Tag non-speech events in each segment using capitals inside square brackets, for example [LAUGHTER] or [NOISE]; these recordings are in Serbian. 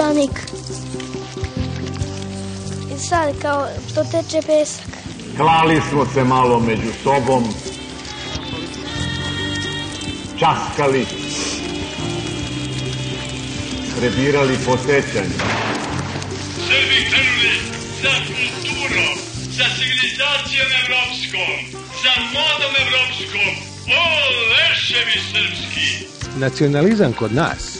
peščanik. I sad kao to teče pesak. Klali smo se malo među sobom, časkali, prebirali po sećanju. Srbi krenuli za kulturom, za civilizacijom evropskom, za modom evropskom. O, leševi srpski! Nacionalizam kod nas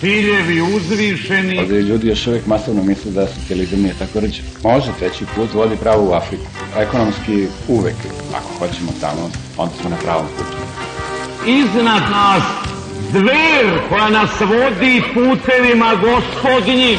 ciljevi uzvišeni, Ovdje ljudi još uvijek masovno misle da socijalizam nije tako rđe. Može, treći put vodi pravo u Afriku. Ekonomski uvek, ako hoćemo tamo, onda smo na pravom putu. iznad nas zver koja nas vodi putevima gospodnjim.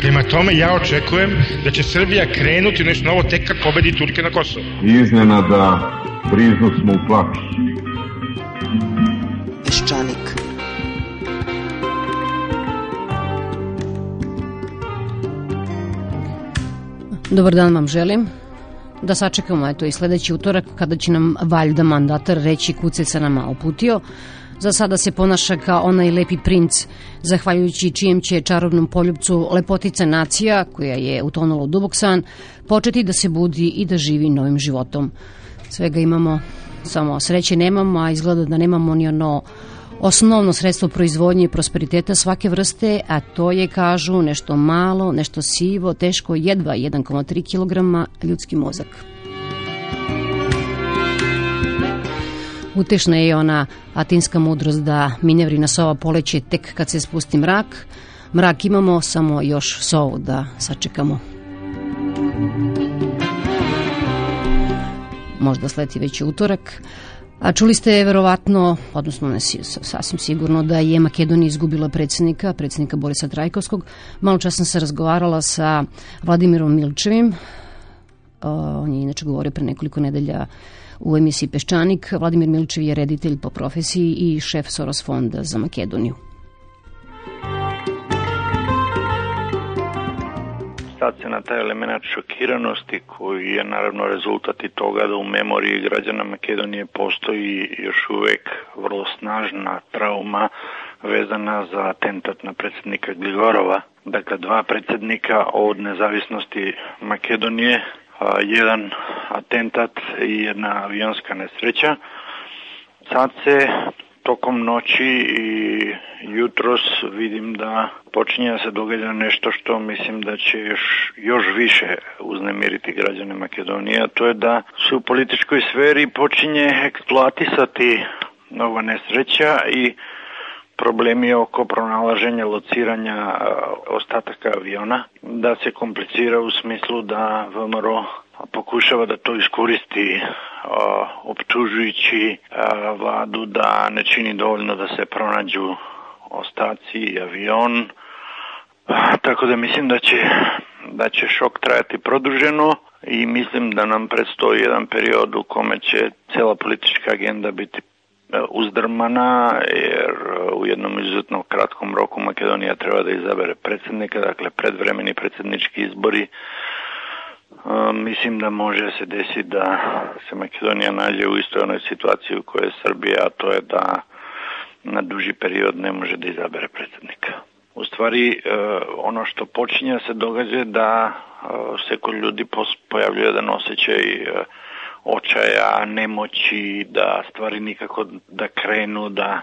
Prema tome, ja očekujem da će Srbija krenuti nešto novo tek kad pobedi Turke na Kosovu. I iznenada briznut smo u plač. Peščanik. Dobar dan vam želim. Da sačekamo eto i sledeći utorak kada će nam valjda mandatar reći kuce se nama oputio. Za sada se ponaša kao onaj lepi princ, zahvaljujući čijem će čarobnom poljubcu lepotica nacija, koja je utonula u dubok san, početi da se budi i da živi novim životom. Svega imamo, samo sreće nemamo, a izgleda da nemamo ni ono osnovno sredstvo proizvodnje i prosperiteta svake vrste, a to je, kažu, nešto malo, nešto sivo, teško, jedva 1,3 kg ljudski mozak. Utešna je ona atinska mudrost da minevrina sova poleće tek kad se spusti mrak. Mrak imamo, samo još sovu da sačekamo. Možda sleti već utorak. A čuli ste verovatno, odnosno ne sasvim sigurno da je Makedonija izgubila predsednika, predsednika Borisa Trajkovskog. Malo čas sam se razgovarala sa Vladimirom Milčevim, on je inače govorio pre nekoliko nedelja u emisiji Peščanik. Vladimir Milčev je reditelj po profesiji i šef Soros fonda za Makedoniju. Sad se na taj element šokiranosti koji je naravno rezultat i toga da u memoriji građana Makedonije postoji još uvek vrlo snažna trauma vezana za atentat na predsednika Gligorova. Dakle, dva predsednika od nezavisnosti Makedonije, jedan atentat i jedna avionska nesreća. Sad se tokom noći i jutros vidim da počinje da se događa nešto što mislim da će još, još više uznemiriti građane Makedonije, a to je da se u političkoj sferi počinje eksploatisati nova nesreća i problemi oko pronalaženja, lociranja ostataka aviona, da se komplicira u smislu da VMRO pokušava da to iskoristi optužujući a, vladu da ne čini dovoljno da se pronađu ostaci i avion. Tako da mislim da će, da će šok trajati produženo i mislim da nam predstoji jedan period u kome će cela politička agenda biti e, uzdrmana jer u jednom izuzetno kratkom roku Makedonija treba da izabere predsednika, dakle predvremeni predsednički izbori Mislim da može se desiti da se Makedonija nađe u istoj onoj situaciji u kojoj je Srbija, a to je da na duži period ne može da izabere predsednika. U stvari, e, ono što počinje da se događa da e, se kod ljudi pojavljuje jedan osjećaj e, očaja, nemoći, da stvari nikako da krenu, da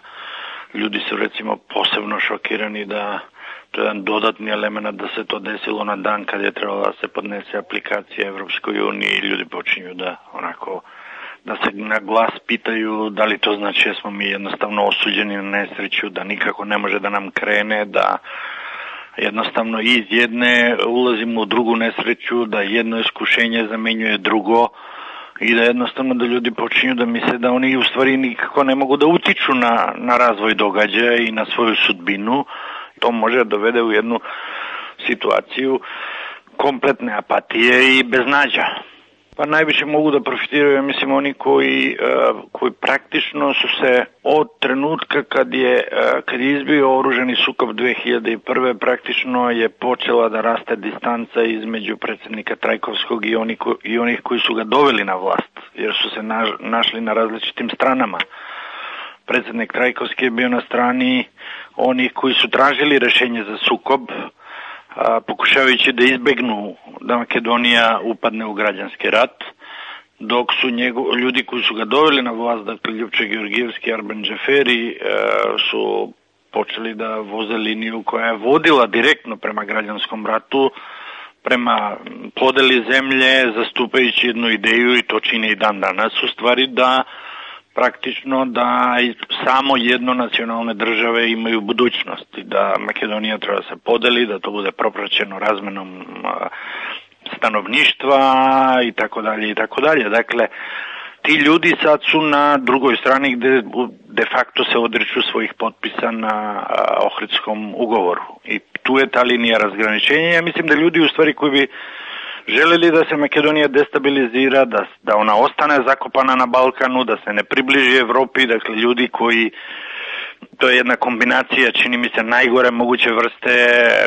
ljudi su recimo posebno šokirani da To je jedan dodatni element da se to desilo na dan kad je trebalo da se podnese aplikacija Evropskoj uniji i ljudi počinju da onako da se na glas pitaju da li to znači da smo mi jednostavno osuđeni na nesreću, da nikako ne može da nam krene, da jednostavno iz jedne ulazimo u drugu nesreću, da jedno iskušenje zamenjuje drugo i da jednostavno da ljudi počinju da misle da oni u stvari nikako ne mogu da utiču na, na razvoj događaja i na svoju sudbinu. To može da dovede u jednu situaciju kompletne apatije i beznađa. Pa najviše mogu da profitiraju, ja mislim, oni koji, uh, koji praktično su se od trenutka kad je, uh, kad je izbio oruženi sukob 2001. praktično je počela da raste distanca između predsednika Trajkovskog i, oni ko, i onih koji su ga doveli na vlast, jer su se na, našli na različitim stranama. Predsednik Trajkovski je bio na strani onih koji su tražili rešenje za sukob, a, pokušavajući da izbegnu da Makedonija upadne u građanski rat, dok su njego, ljudi koji su ga doveli na vlast, dakle Ljubče Georgijevski, Arben Džeferi, e, su počeli da voze liniju koja je vodila direktno prema građanskom ratu, prema podeli zemlje, zastupajući jednu ideju i to čini i dan danas, u stvari da praktično da samo jedno nacionalne države imaju budućnost da Makedonija treba da se podeli, da to bude propraćeno razmenom stanovništva i tako dalje i tako dalje. Dakle, ti ljudi sad su na drugoj strani gde de facto se odriču svojih potpisa na Ohridskom ugovoru. I tu je ta linija razgraničenja. Ja mislim da ljudi u stvari koji bi želeli da se Makedonija destabilizira, da, da ona ostane zakopana na Balkanu, da se ne približi Evropi, dakle ljudi koji to je jedna kombinacija, čini mi se, najgore moguće vrste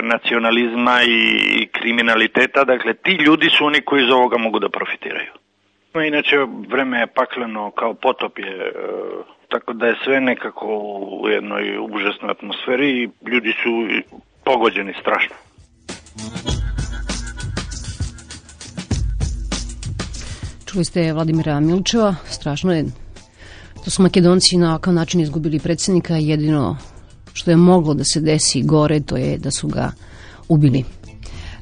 nacionalizma i kriminaliteta. Dakle, ti ljudi su oni koji iz ovoga mogu da profitiraju. Inače, vreme je pakleno kao potop je, e, tako da je sve nekako u jednoj užasnoj atmosferi i ljudi su pogođeni strašno. Čuli ste Vladimira Milčeva, strašno je To su Makedonci na ovakav način izgubili predsednika, jedino što je moglo da se desi gore, to je da su ga ubili.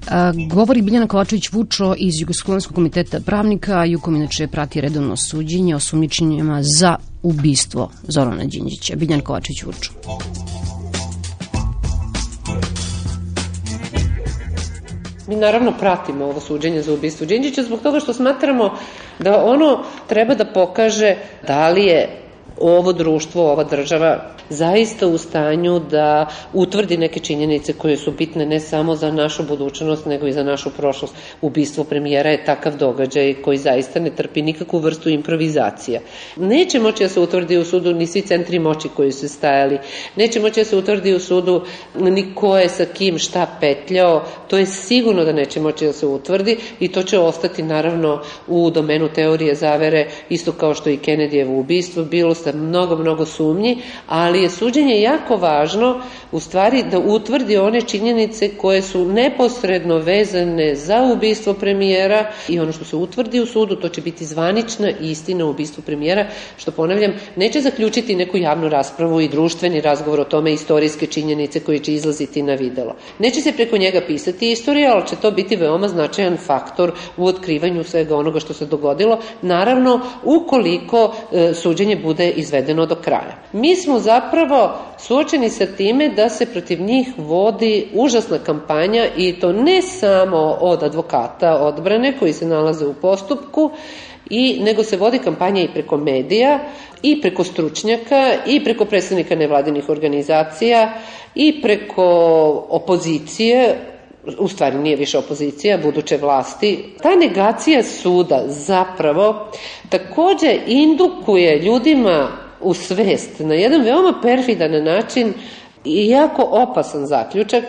A, govori Biljana Kovačević Vučo iz Jugoslovenskog komiteta pravnika, Jukom inače prati redovno suđenje o sumničenjima za ubistvo Zorana Đinđića. Biljan Kovačević Mi naravno pratimo ovo suđenje za ubistvo Đinđića zbog toga što smatramo da ono treba da pokaže da li je ovo društvo, ova država zaista u stanju da utvrdi neke činjenice koje su bitne ne samo za našu budućnost, nego i za našu prošlost. Ubistvo premijera je takav događaj koji zaista ne trpi nikakvu vrstu improvizacija. Neće moći da se utvrdi u sudu ni svi centri moći koji su stajali, neće moći da se utvrdi u sudu ni ko je sa kim šta petljao, to je sigurno da neće moći da se utvrdi i to će ostati naravno u domenu teorije zavere, isto kao što i Kennedyjevo ubistvo bilo sa mnogo, mnogo sumnji, ali je suđenje jako važno u stvari da utvrdi one činjenice koje su neposredno vezane za ubistvo premijera i ono što se utvrdi u sudu, to će biti zvanična istina o ubistvu premijera, što ponavljam, neće zaključiti neku javnu raspravu i društveni razgovor o tome istorijske činjenice koje će izlaziti na videlo. Neće se preko njega pisati istorija, ali će to biti veoma značajan faktor u otkrivanju svega onoga što se dogodilo, naravno ukoliko e, suđenje bude izvedeno do kraja. Mi smo zapravo suočeni sa time da se protiv njih vodi užasna kampanja i to ne samo od advokata odbrane koji se nalaze u postupku, i nego se vodi kampanja i preko medija i preko stručnjaka i preko predstavnika nevladinih organizacija i preko opozicije u stvari nije više opozicija, buduće vlasti, ta negacija suda zapravo takođe indukuje ljudima u svest na jedan veoma perfidan način i jako opasan zaključak,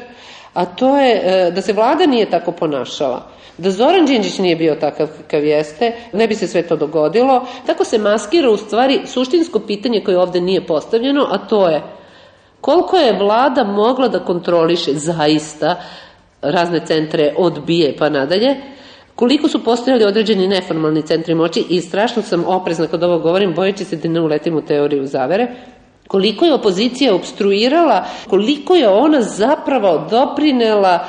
a to je e, da se vlada nije tako ponašala. Da Zoran Đinđić nije bio takav kakav jeste, ne bi se sve to dogodilo. Tako se maskira u stvari suštinsko pitanje koje ovde nije postavljeno, a to je koliko je vlada mogla da kontroliše zaista razne centre od bije pa nadalje, koliko su postojali određeni neformalni centri moći i strašno sam oprezna kad ovo govorim, bojeći se da ne uletim u teoriju zavere, koliko je opozicija obstruirala, koliko je ona zapravo doprinela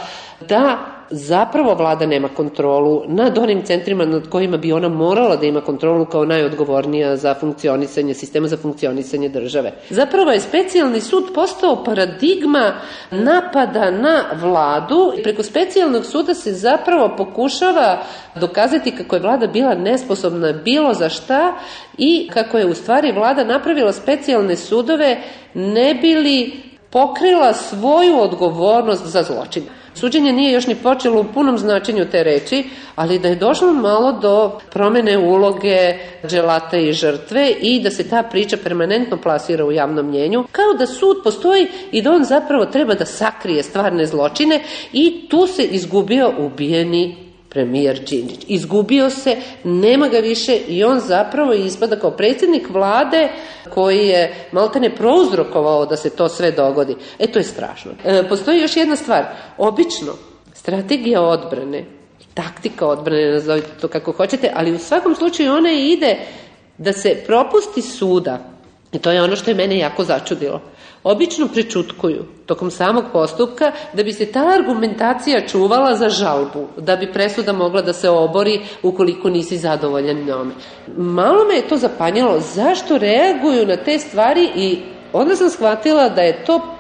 da zapravo vlada nema kontrolu nad onim centrima nad kojima bi ona morala da ima kontrolu kao najodgovornija za funkcionisanje sistema za funkcionisanje države. Zapravo je specijalni sud postao paradigma napada na vladu i preko specijalnog suda se zapravo pokušava dokazati kako je vlada bila nesposobna bilo za šta i kako je u stvari vlada napravila specijalne sudove ne bili pokrila svoju odgovornost za zločine. Suđenje nije još ni počelo u punom značenju te reči, ali da je došlo malo do promene uloge dželata i žrtve i da se ta priča permanentno plasira u javnom mnjenju, kao da sud postoji i da on zapravo treba da sakrije stvarne zločine i tu se izgubio ubijeni premijer Đinđić. Izgubio se, nema ga više i on zapravo ispada kao predsjednik vlade koji je maltene prouzrokovao da se to sve dogodi. E, to je strašno. E, postoji još jedna stvar. Obično, strategija odbrane, taktika odbrane, nazovite to kako hoćete, ali u svakom slučaju ona ide da se propusti suda, i to je ono što je mene jako začudilo, obično prečutkuju tokom samog postupka da bi se ta argumentacija čuvala za žalbu, da bi presuda mogla da se obori ukoliko nisi zadovoljan njome. Malo me je to zapanjalo zašto reaguju na te stvari i onda sam shvatila da je to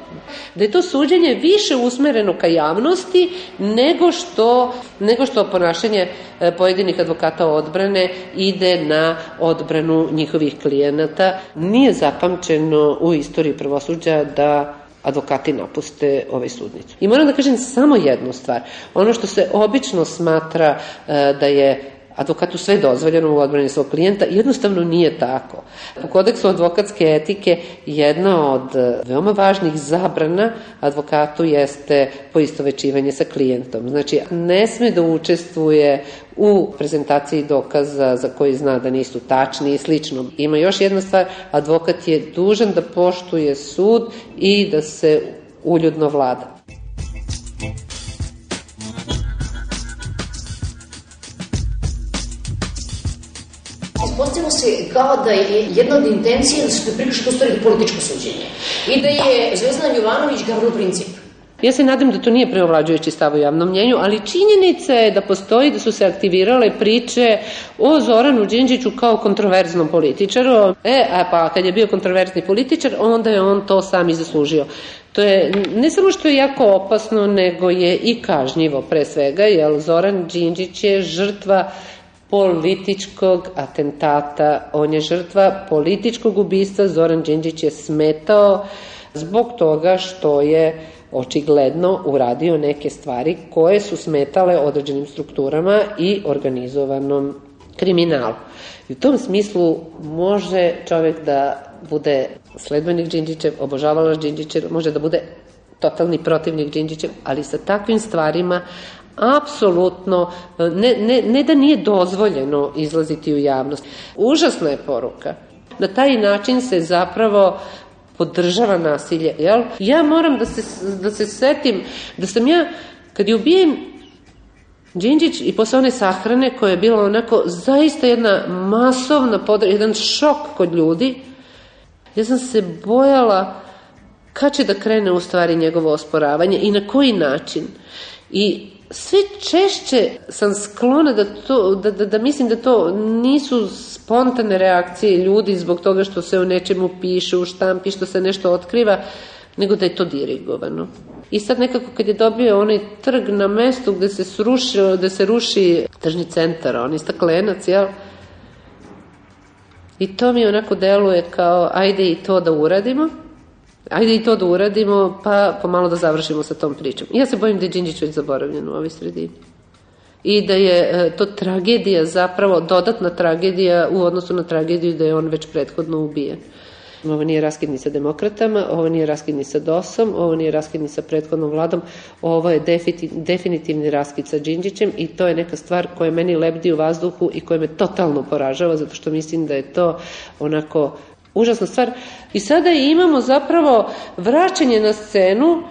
da je to suđenje više usmereno ka javnosti nego što, nego što ponašanje e, pojedinih advokata odbrane ide na odbranu njihovih klijenata. Nije zapamćeno u istoriji pravosuđa da advokati napuste ovaj sudnicu. I moram da kažem samo jednu stvar. Ono što se obično smatra e, da je advokatu sve dozvoljeno u odbrani svog klijenta, jednostavno nije tako. Po kodeksu advokatske etike jedna od e, veoma važnih zabrana advokatu jeste poistovećivanje sa klijentom. Znači, ne sme da učestvuje u prezentaciji dokaza za koji zna da nisu tačni i slično. Ima još jedna stvar, advokat je dužan da poštuje sud i da se uljudno vlada. Se kao da je jedna od intencija da se prilično u stvari političko suđenje i da je Zvezdan Jovanović gavno princip. Ja se nadam da to nije preovlađujući stav u javnom mnjenju, ali činjenica je da postoji da su se aktivirale priče o Zoranu Đinđiću kao kontroverznom političaru. E, a pa kad je bio kontroverzni političar, onda je on to sam i zaslužio. To je ne samo što je jako opasno, nego je i kažnjivo pre svega, jer Zoran Đinđić je žrtva političkog atentata. On je žrtva političkog ubistva. Zoran Đinđić je smetao zbog toga što je očigledno uradio neke stvari koje su smetale određenim strukturama i organizovanom kriminalu. I u tom smislu može čovjek da bude sledbenik Đinđićev, obožavalaš Đinđićev, može da bude totalni protivnik Đinđićev, ali sa takvim stvarima apsolutno, ne, ne, ne da nije dozvoljeno izlaziti u javnost. Užasna je poruka. Na taj način se zapravo podržava nasilje. Jel? Ja moram da se, da se setim da sam ja, kad je ubijen Đinđić i posle one sahrane koja je bila onako zaista jedna masovna podra, jedan šok kod ljudi, ja sam se bojala kad će da krene u stvari njegovo osporavanje i na koji način. I sve češće sam sklona da, to, da, da, da mislim da to nisu spontane reakcije ljudi zbog toga što se o nečemu piše u štampi, što se nešto otkriva, nego da je to dirigovano. I sad nekako kad je dobio onaj trg na mestu gde se, srušio, gde se ruši tržni centar, onaj staklenac, jel? I to mi onako deluje kao, ajde i to da uradimo, ajde i to da uradimo, pa pomalo da završimo sa tom pričom. Ja se bojim da je Đinđić već zaboravljen u ovoj sredini. I da je e, to tragedija zapravo, dodatna tragedija u odnosu na tragediju da je on već prethodno ubijen. Ovo nije raskidni sa demokratama, ovo nije raskidni sa DOS-om, ovo nije raskidni sa prethodnom vladom, ovo je definitivni raskid sa Đinđićem i to je neka stvar koja meni lebdi u vazduhu i koja me totalno poražava zato što mislim da je to onako užasna stvar. I sada imamo zapravo vraćanje na scenu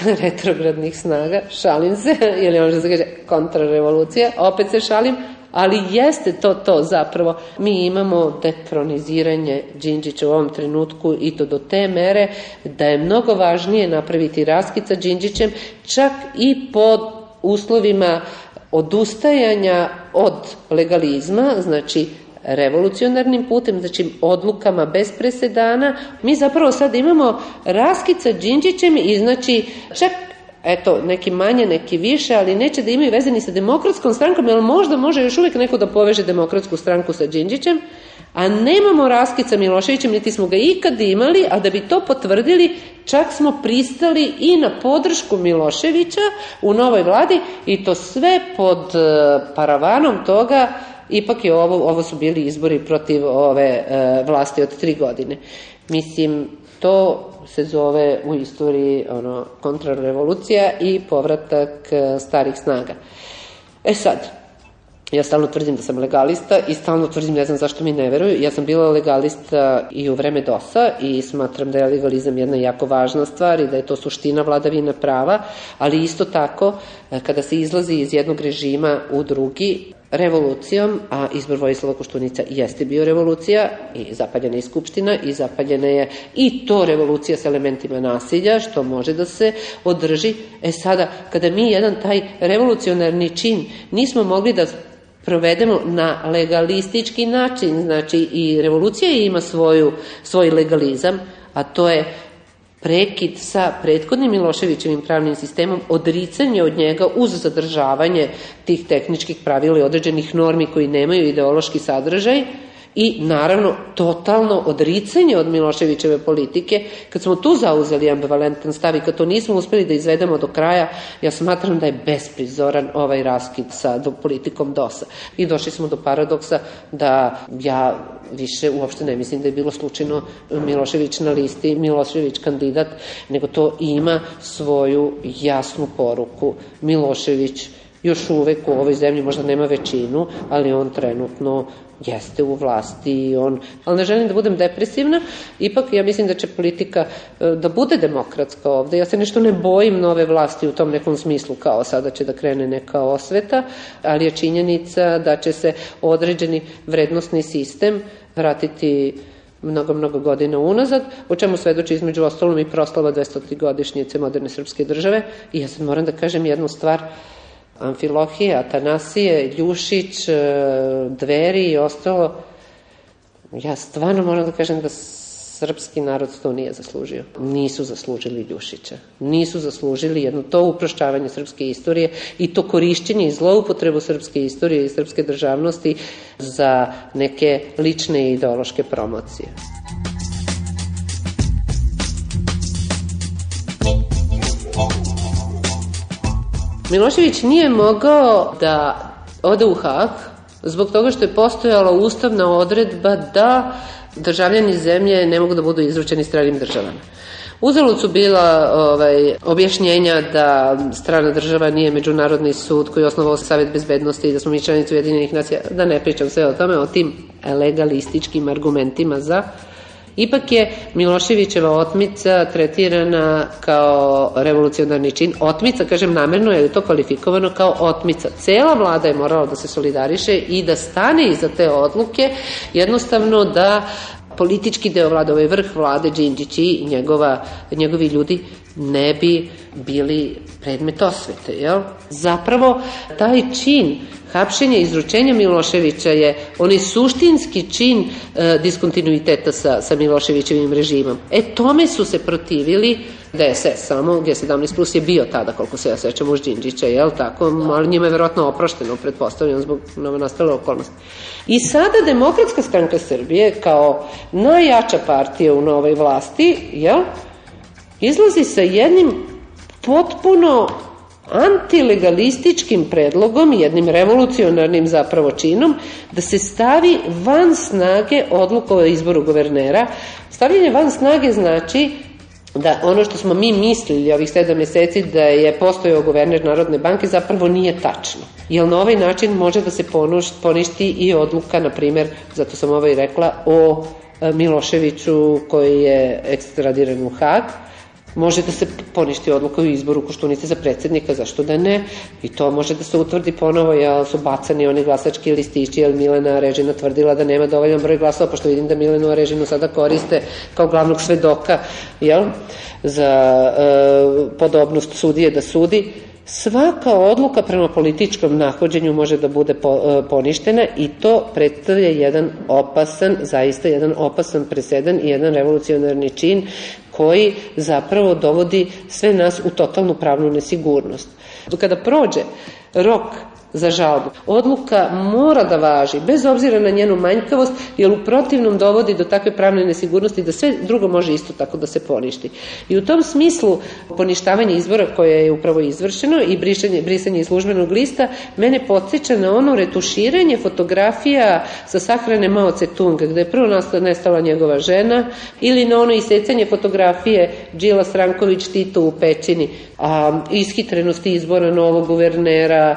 [LAUGHS] retrogradnih snaga, šalim se, je ono što se kaže kontrarevolucija, opet se šalim, ali jeste to to zapravo. Mi imamo detroniziranje Đinđića u ovom trenutku i to do te mere da je mnogo važnije napraviti raskid sa Đinđićem, čak i pod uslovima odustajanja od legalizma, znači revolucionarnim putem, znači odlukama bez presedana, mi zapravo sad imamo raskid sa Đinđićem i znači čak eto, neki manje, neki više, ali neće da imaju veze ni sa demokratskom strankom, jer možda može još uvijek neko da poveže demokratsku stranku sa Đinđićem, a nemamo raskid sa Miloševićem, niti smo ga ikad imali, a da bi to potvrdili, čak smo pristali i na podršku Miloševića u novoj vladi i to sve pod e, paravanom toga ipak je ovo, ovo su bili izbori protiv ove e, vlasti od tri godine. Mislim, to se zove u istoriji ono, kontrarevolucija i povratak e, starih snaga. E sad, ja stalno tvrdim da sam legalista i stalno tvrdim, ne znam zašto mi ne veruju, ja sam bila legalista i u vreme DOS-a i smatram da je legalizam jedna jako važna stvar i da je to suština vladavine prava, ali isto tako e, kada se izlazi iz jednog režima u drugi, revolucijom, a izbor Vojislava Koštunica jeste bio revolucija i zapaljena je skupština i zapaljena je i to revolucija sa elementima nasilja, što može da se održi. E sada, kada mi jedan taj revolucionarni čin nismo mogli da provedemo na legalistički način, znači i revolucija ima svoju, svoj legalizam, a to je prekid sa prethodnim Miloševićevim pravnim sistemom, odricanje od njega uz zadržavanje tih tehničkih pravila i određenih normi koji nemaju ideološki sadržaj, i naravno totalno odricanje od Miloševićeve politike. Kad smo tu zauzeli ambivalentan stav i kad to nismo uspeli da izvedemo do kraja, ja smatram da je besprizoran ovaj raskid sa do, politikom DOS-a. I došli smo do paradoksa da ja više uopšte ne mislim da je bilo slučajno Milošević na listi, Milošević kandidat, nego to ima svoju jasnu poruku. Milošević još uvek u ovoj zemlji možda nema većinu, ali on trenutno jeste u vlasti i on, ali ne želim da budem depresivna, ipak ja mislim da će politika e, da bude demokratska ovde, ja se nešto ne bojim nove vlasti u tom nekom smislu kao sada će da krene neka osveta, ali je činjenica da će se određeni vrednostni sistem vratiti mnogo, mnogo godina unazad, o čemu svedoči između ostalom i proslava 200. godišnjice moderne srpske države. I ja sad moram da kažem jednu stvar, Amfilohije, Atanasije, Ljušić, e, Dveri i ostalo, ja stvarno moram da kažem da srpski narod to nije zaslužio. Nisu zaslužili Ljušića. Nisu zaslužili jedno to uprošćavanje srpske istorije i to korišćenje i zloupotrebu srpske istorije i srpske državnosti za neke lične i ideološke promocije. Milošević nije mogao da ode u Hag zbog toga što je postojala ustavna odredba da državljani zemlje ne mogu da budu izručeni stranim državama. Uzalud su bila ovaj, objašnjenja da strana država nije međunarodni sud koji je osnovao Savet bezbednosti i da smo mi članici Ujedinjenih nacija, da ne pričam sve o tome, o tim legalističkim argumentima za Ipak je Miloševićeva otmica tretirana kao revolucionarni čin. Otmica, kažem namerno, je to kvalifikovano kao otmica. Cela vlada je morala da se solidariše i da stane iza te odluke, jednostavno da politički deo vlade, ovaj vrh vlade, Đinđić i njegova, njegovi ljudi ne bi bili predmet osvete. Jel? Zapravo, taj čin hapšenja i izručenja Miloševića je onaj suštinski čin e, diskontinuiteta sa, sa Miloševićevim režimom. E, tome su se protivili DSS samo, G17 plus je bio tada, koliko se ja sećam, uz Đinđića, jel tako? Ali njima je verovatno oprošteno, pretpostavljam, zbog nastale okolnosti. I sada Demokratska stranka Srbije, kao najjača partija u novoj vlasti, jel? Izlazi sa jednim potpuno antilegalističkim predlogom, jednim revolucionarnim zapravo činom, da se stavi van snage odluka o izboru guvernera. Stavljanje van snage znači da ono što smo mi mislili ovih sedam meseci da je postojao guverner Narodne banke zapravo nije tačno. Jer na ovaj način može da se poništi i odluka, na primer, zato sam ovaj rekla, o e, Miloševiću koji je ekstradiran u Hag, Može da se poništi odluka o izboru Koštunice za predsednika, zašto da ne? I to može da se utvrdi ponovo, jel su bacani oni glasački listići, jel Milena Režina tvrdila da nema dovoljan broj glasova, pošto vidim da Milenu Režinu sada koriste kao glavnog svedoka, jel? Za e, podobnost sudije da sudi. Svaka odluka prema političkom nahođenju može da bude po, poništena i to predstavlja jedan opasan, zaista jedan opasan presedan i jedan revolucionarni čin koji zapravo dovodi sve nas u totalnu pravnu nesigurnost. Kada prođe rok za žalbu. Odluka mora da važi, bez obzira na njenu manjkavost, jer u protivnom dovodi do takve pravne nesigurnosti da sve drugo može isto tako da se poništi. I u tom smislu poništavanje izbora koje je upravo izvršeno i brisanje, brisanje iz službenog lista mene podsjeća na ono retuširanje fotografija sa sahrane Mao Tse-tunga, gde je prvo nestala njegova žena, ili na ono isecanje fotografije Đila Stranković Tito u pećini, a, ishitrenosti izbora novog guvernera,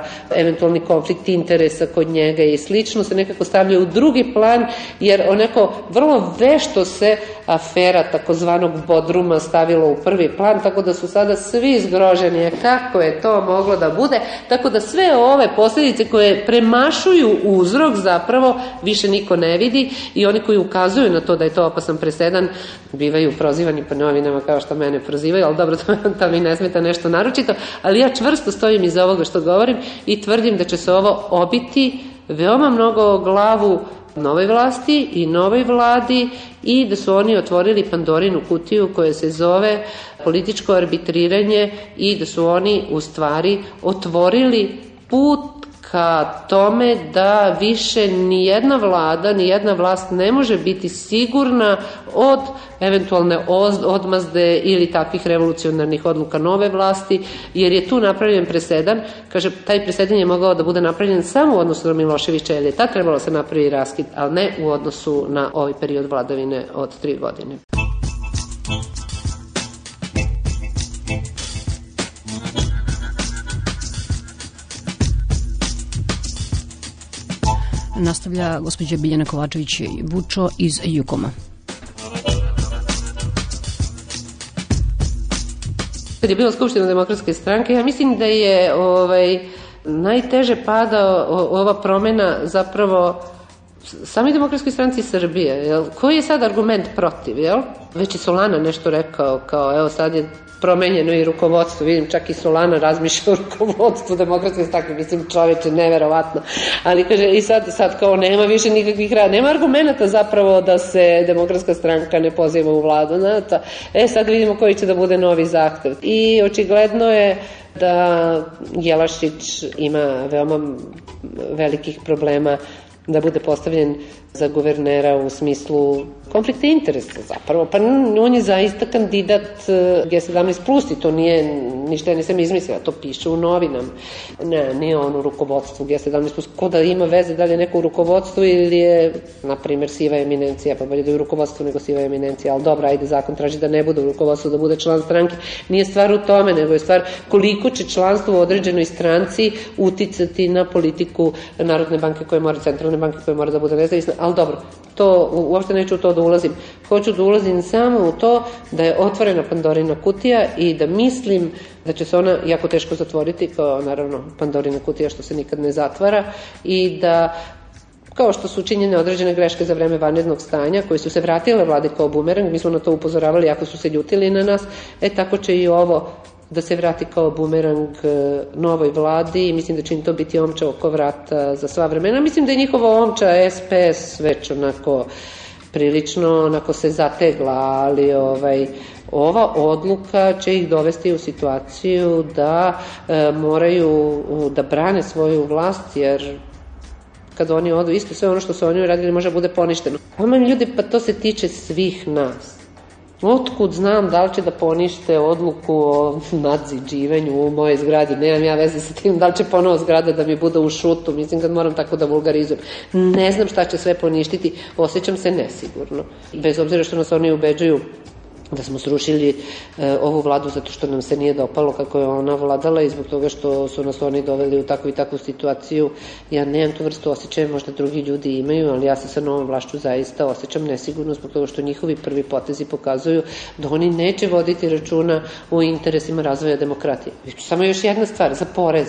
eventualni konflikt interesa kod njega i slično se nekako stavlja u drugi plan, jer onako vrlo vešto se afera takozvanog Bodruma stavila u prvi plan, tako da su sada svi zgroženi. Kako je to moglo da bude, tako da sve ove posljedice koje premašuju uzrok zapravo više niko ne vidi i oni koji ukazuju na to da je to opasan presedan bivaju prozivani po novinama kao što mene prozivaju, ali dobro, to, [LAUGHS] to mi ne smeta nešto naročito, ali ja čvrsto stojim iza ovoga što govorim i tvrdim da će se ovo obiti veoma mnogo glavu novoj vlasti i novoj vladi i da su oni otvorili Pandorinu kutiju koja se zove političko arbitriranje i da su oni u stvari otvorili put ka tome da više ni jedna vlada, ni jedna vlast ne može biti sigurna od eventualne odmazde ili takvih revolucionarnih odluka nove vlasti, jer je tu napravljen presedan. Kaže, taj presedan je mogao da bude napravljen samo u odnosu na Miloševića, jer je tad trebalo se napravi raskid, ali ne u odnosu na ovaj period vladavine od tri godine. Nastavlja gospođa Biljana Kovačević Vučo iz Jukoma. Kad je bila Skupština demokratske stranke, ja mislim da je ovaj, najteže pada ova promena zapravo sami demokratski stranci Srbije, jel? koji je sad argument protiv, jel? Već je Solana nešto rekao, kao evo sad je promenjeno i rukovodstvo, vidim čak i Solana razmišlja o rukovodstvu demokratske stranke, mislim čoveče, neverovatno, ali kaže i sad, sad kao nema više nikakvih rada, nema argumenta zapravo da se demokratska stranka ne poziva u vladu, znate, e sad vidimo koji će da bude novi zahtev. I očigledno je da Jelašić ima veoma velikih problema da bude postavljen za guvernera u smislu konflikta interesa zapravo. Pa on je zaista kandidat e, G17 plus i to nije ništa ja nisam izmislila, to piše u novinama. Ne, nije on u rukovodstvu G17 plus. Ko da ima veze da li je neko u rukovodstvu ili je, na primjer, siva eminencija, pa bolje da je u rukovodstvu nego siva eminencija, ali dobro, ajde, zakon traži da ne bude u rukovodstvu, da bude član stranke. Nije stvar u tome, nego je stvar koliko će članstvo u određenoj stranci uticati na politiku Narodne banke koje mora, centralne banke koje mora da bude nezavisna, ali dobro, to, uopšte neću u to da ulazim. Hoću da ulazim samo u to da je otvorena Pandorina kutija i da mislim da će se ona jako teško zatvoriti, kao naravno Pandorina kutija što se nikad ne zatvara i da kao što su učinjene određene greške za vreme vanrednog stanja, koji su se vratile vlade kao bumerang, mi smo na to upozoravali ako su se ljutili na nas, e tako će i ovo da se vrati kao bumerang e, novoj vladi i mislim da će im to biti omča oko vrata za sva vremena. Mislim da je njihova omča SPS već onako prilično onako se zategla, ali ovaj, ova odluka će ih dovesti u situaciju da e, moraju da brane svoju vlast, jer kad oni odu, isto sve ono što su oni uradili može bude poništeno. Oma ljudi, pa to se tiče svih nas. Otkud znam da li će da ponište odluku o nadziđivanju u mojoj zgradi, nemam ja veze sa tim, da li će ponovo zgrada da mi bude u šutu, mislim kad moram tako da vulgarizujem. Ne znam šta će sve poništiti, osjećam se nesigurno. Bez obzira što nas oni ubeđuju da smo srušili e, ovu vladu zato što nam se nije dopalo kako je ona vladala i zbog toga što su nas oni doveli u takvu i takvu situaciju. Ja nemam tu vrstu osjećaja, možda drugi ljudi imaju, ali ja se sa novom vlašću zaista osjećam nesigurno zbog toga što njihovi prvi potezi pokazuju da oni neće voditi računa u interesima razvoja demokratije. Samo još jedna stvar, za porez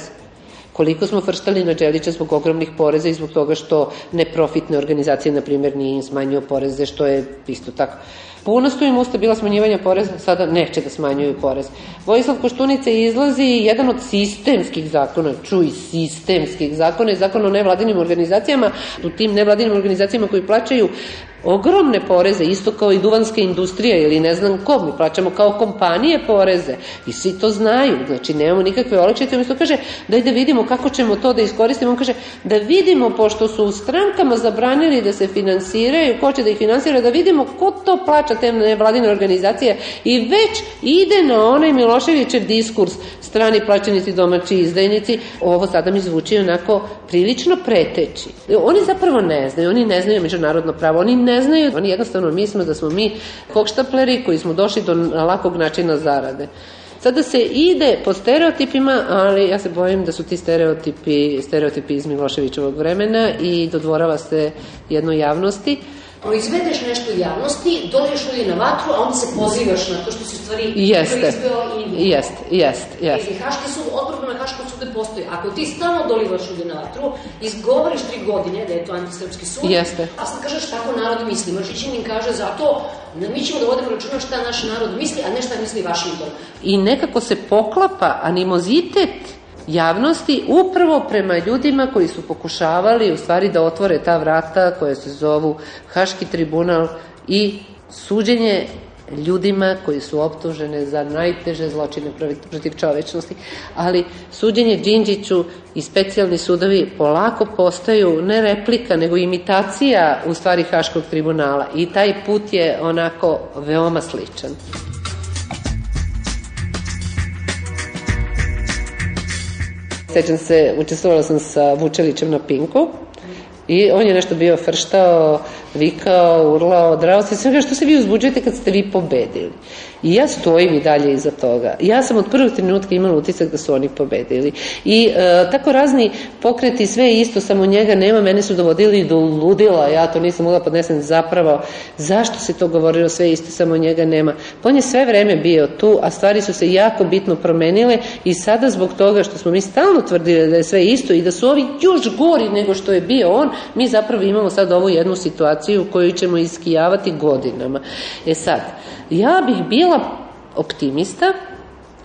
koliko smo frštali na Đelića zbog ogromnih poreza i zbog toga što neprofitne organizacije, na primjer, nije im smanjio poreze, što je isto tako Puno su im usta bila smanjivanja poreza, sada neće da smanjuju porez. Vojislav Koštunica izlazi jedan od sistemskih zakona, čuj, sistemskih zakona je zakon o nevladinim organizacijama, u tim nevladinim organizacijama koji plaćaju ogromne poreze, isto kao i duvanska industrija ili ne znam ko, mi plaćamo kao kompanije poreze i svi to znaju, znači nemamo nikakve olakšice, umjesto kaže daj da vidimo kako ćemo to da iskoristimo, on kaže da vidimo, pošto su u strankama zabranili da se finansiraju, ko će da ih finansira, da vidimo ko to plaća te nevladine organizacije i već ide na onaj Miloševićev diskurs strani plaćenici domaći izdajnici, ovo sada mi zvuči onako prilično preteći. Oni zapravo ne znaju, oni ne znaju međunarodno pravo, oni ne znaju, oni jednostavno misle da smo mi kokštapleri koji smo došli do lakog načina zarade. Sada se ide po stereotipima, ali ja se bojim da su ti stereotipi, stereotipi iz Miloševićevog vremena i dodvorava se jednoj javnosti proizvedeš nešto u javnosti, dođeš ulje na vatru, a onda se pozivaš na to što si stvari jeste, proizveo i Jeste, jeste, jeste. I Haški sud, odbor na Haškom sudu postoji. Ako ti stalno dolivaš ulje na vatru, izgovoriš tri godine da je to antisrpski sud, jeste. a sad kažeš tako narod misli. Mržićin im kaže zato mi ćemo da vodimo računa šta naš narod misli, a ne šta misli Vašington. I nekako se poklapa animozitet javnosti upravo prema ljudima koji su pokušavali u stvari da otvore ta vrata koje se zovu Haški tribunal i suđenje ljudima koji su optužene za najteže zločine protiv čovečnosti. Ali suđenje Đinđiću i specijalni sudovi polako postaju ne replika, nego imitacija u stvari Haškog tribunala i taj put je onako veoma sličan. Sećam se, učestvovala sam sa Vučelićem na Pinku i on je nešto bio frštao, vikao, urlao, drao se, sve što se vi uzbuđujete kad ste vi pobedili. I ja stojim i dalje iza toga. Ja sam od prvog trenutka imala utisak da su oni pobedili. I e, tako razni pokreti, sve isto, samo njega nema, mene su dovodili do ludila, ja to nisam mogla podnesem zapravo. Zašto se to govorilo sve isto, samo njega nema? Pa on je sve vreme bio tu, a stvari su se jako bitno promenile i sada zbog toga što smo mi stalno tvrdili da je sve isto i da su ovi još gori nego što je bio on, mi zapravo imamo sad ovu jednu situaciju koju ćemo iskijavati godinama. E sad, ja bih bila optimista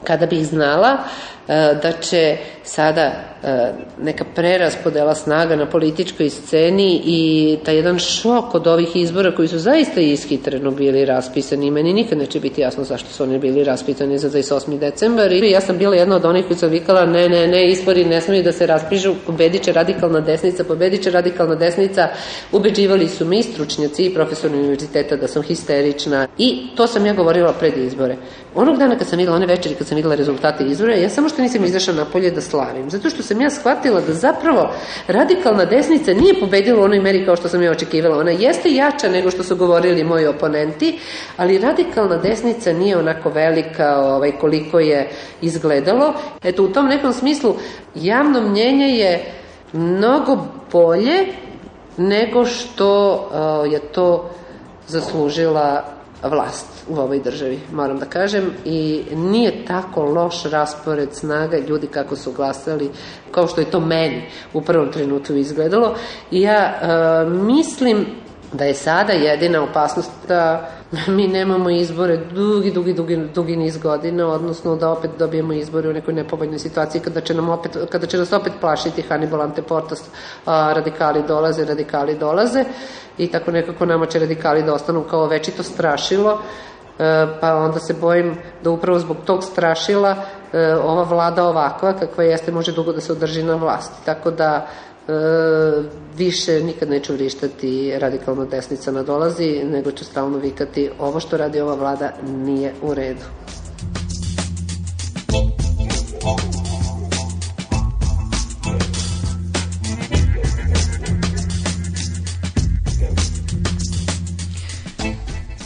kada bih znala da će sada e, neka preraspodela snaga na političkoj sceni i ta jedan šok od ovih izbora koji su zaista ishitreno bili raspisani i meni nikad neće biti jasno zašto su oni bili raspisani za 28. decembar i ja sam bila jedna od onih koji sam vikala ne, ne, ne, izbori ne smiju da se raspižu, pobediće radikalna desnica, pobediće radikalna desnica, ubeđivali su mi stručnjaci i profesori univerziteta da sam histerična i to sam ja govorila pred izbore. Onog dana kad sam videla, one večeri kad sam videla rezultate izbora, ja samo što nisam izašla napolje da slavim. Zato što sam ja shvatila da zapravo radikalna desnica nije pobedila u onoj meri kao što sam ja očekivala. Ona jeste jača nego što su govorili moji oponenti, ali radikalna desnica nije onako velika ovaj, koliko je izgledalo. Eto, u tom nekom smislu javno mnjenje je mnogo bolje nego što uh, je to zaslužila vlast u ovoj državi, moram da kažem, i nije tako loš raspored snaga ljudi kako su glasali, kao što je to meni u prvom trenutku izgledalo. I ja e, mislim da je sada jedina opasnost da mi nemamo izbore dugi, dugi, dugi, dugi niz godina, odnosno da opet dobijemo izbore u nekoj nepovoljnoj situaciji kada će, nam opet, kada će nas opet plašiti Hannibal Anteportas, a, radikali dolaze, radikali dolaze i tako nekako nama će radikali da ostanu kao večito strašilo, e, pa onda se bojim da upravo zbog tog strašila e, ova vlada ovakva kakva jeste može dugo da se održi na vlasti. Tako da više nikad neću vrištati radikalno desnica nadolazi, nego ću stalno vikati ovo što radi ova vlada nije u redu.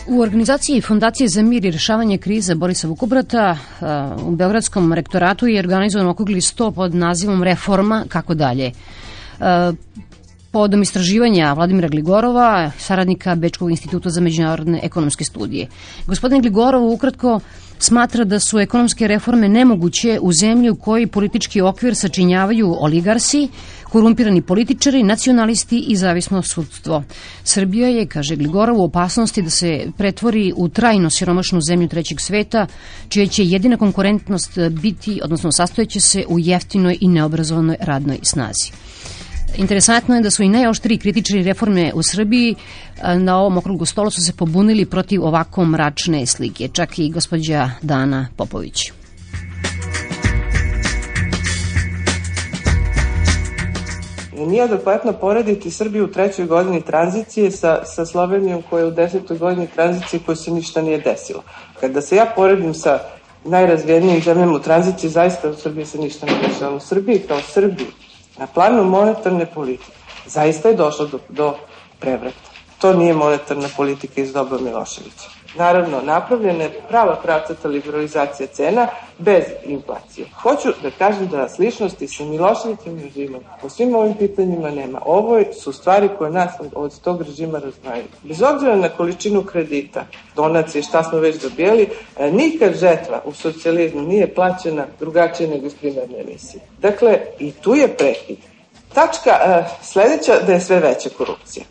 U organizaciji Fondacije za mir i rešavanje krize Borisa Vukobrata u Beogradskom rektoratu je organizovan okrugli sto pod nazivom Reforma kako dalje. Povodom istraživanja Vladimira Gligorova, saradnika Bečkog instituta za međunarodne ekonomske studije. Gospodin Gligorov ukratko smatra da su ekonomske reforme nemoguće u zemlji u kojoj politički okvir sačinjavaju oligarsi, korumpirani političari, nacionalisti i zavisno sudstvo. Srbija je, kaže Gligorov, u opasnosti da se pretvori u trajno siromašnu zemlju trećeg sveta, čija će jedina konkurentnost biti, odnosno sastojeće se u jeftinoj i neobrazovanoj radnoj snazi. Interesantno je da su i najoštriji kritičari reforme u Srbiji na ovom okrugu stolu su se pobunili protiv ovako mračne slike, čak i gospođa Dana Popović. Nije adekvatno porediti Srbiju u trećoj godini tranzicije sa, sa Slovenijom koja je u desetoj godini tranzicije koja se ništa nije desilo. Kada se ja poredim sa najrazvijenijim zemljama u tranziciji, zaista u Srbiji se ništa ne dešava. U Srbiji kao Srbiji na planu monetarne politike zaista je došlo do, do prevrata. To nije monetarna politika iz doba Miloševića. Naravno, napravljena je prava pravcata liberalizacija cena bez inflacije. Hoću da kažem da sličnosti sa Miloševićem režimom po svim ovim pitanjima nema. Ovo su stvari koje nas od, tog režima razdvajaju. Bez obzira na količinu kredita, donacije, šta smo već dobijeli, e, nikad žetva u socijalizmu nije plaćena drugačije nego iz primarne emisije. Dakle, i tu je prekid. Tačka e, sledeća da je sve veća korupcija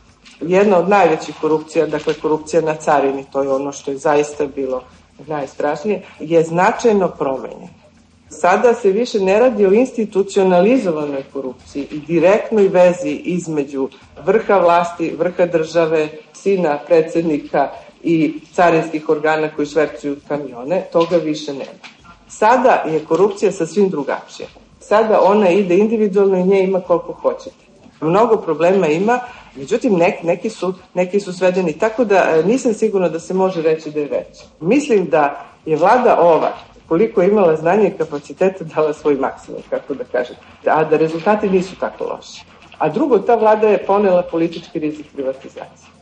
jedna od najvećih korupcija, dakle korupcija na carini, to je ono što je zaista bilo najstrašnije, je značajno promenjena. Sada se više ne radi o institucionalizovanoj korupciji i direktnoj vezi između vrha vlasti, vrha države, sina predsednika i carinskih organa koji švercuju kamione, toga više nema. Sada je korupcija sasvim drugačija. Sada ona ide individualno i nje ima koliko hoćete. Mnogo problema ima, Međutim, nek, neki, su, neki su svedeni, tako da e, nisam sigurna da se može reći da je veći. Mislim da je vlada ova, koliko je imala znanje i kapaciteta, dala svoj maksimum, kako da kažem, a da rezultati nisu tako loši. A drugo, ta vlada je ponela politički rizik privatizacije.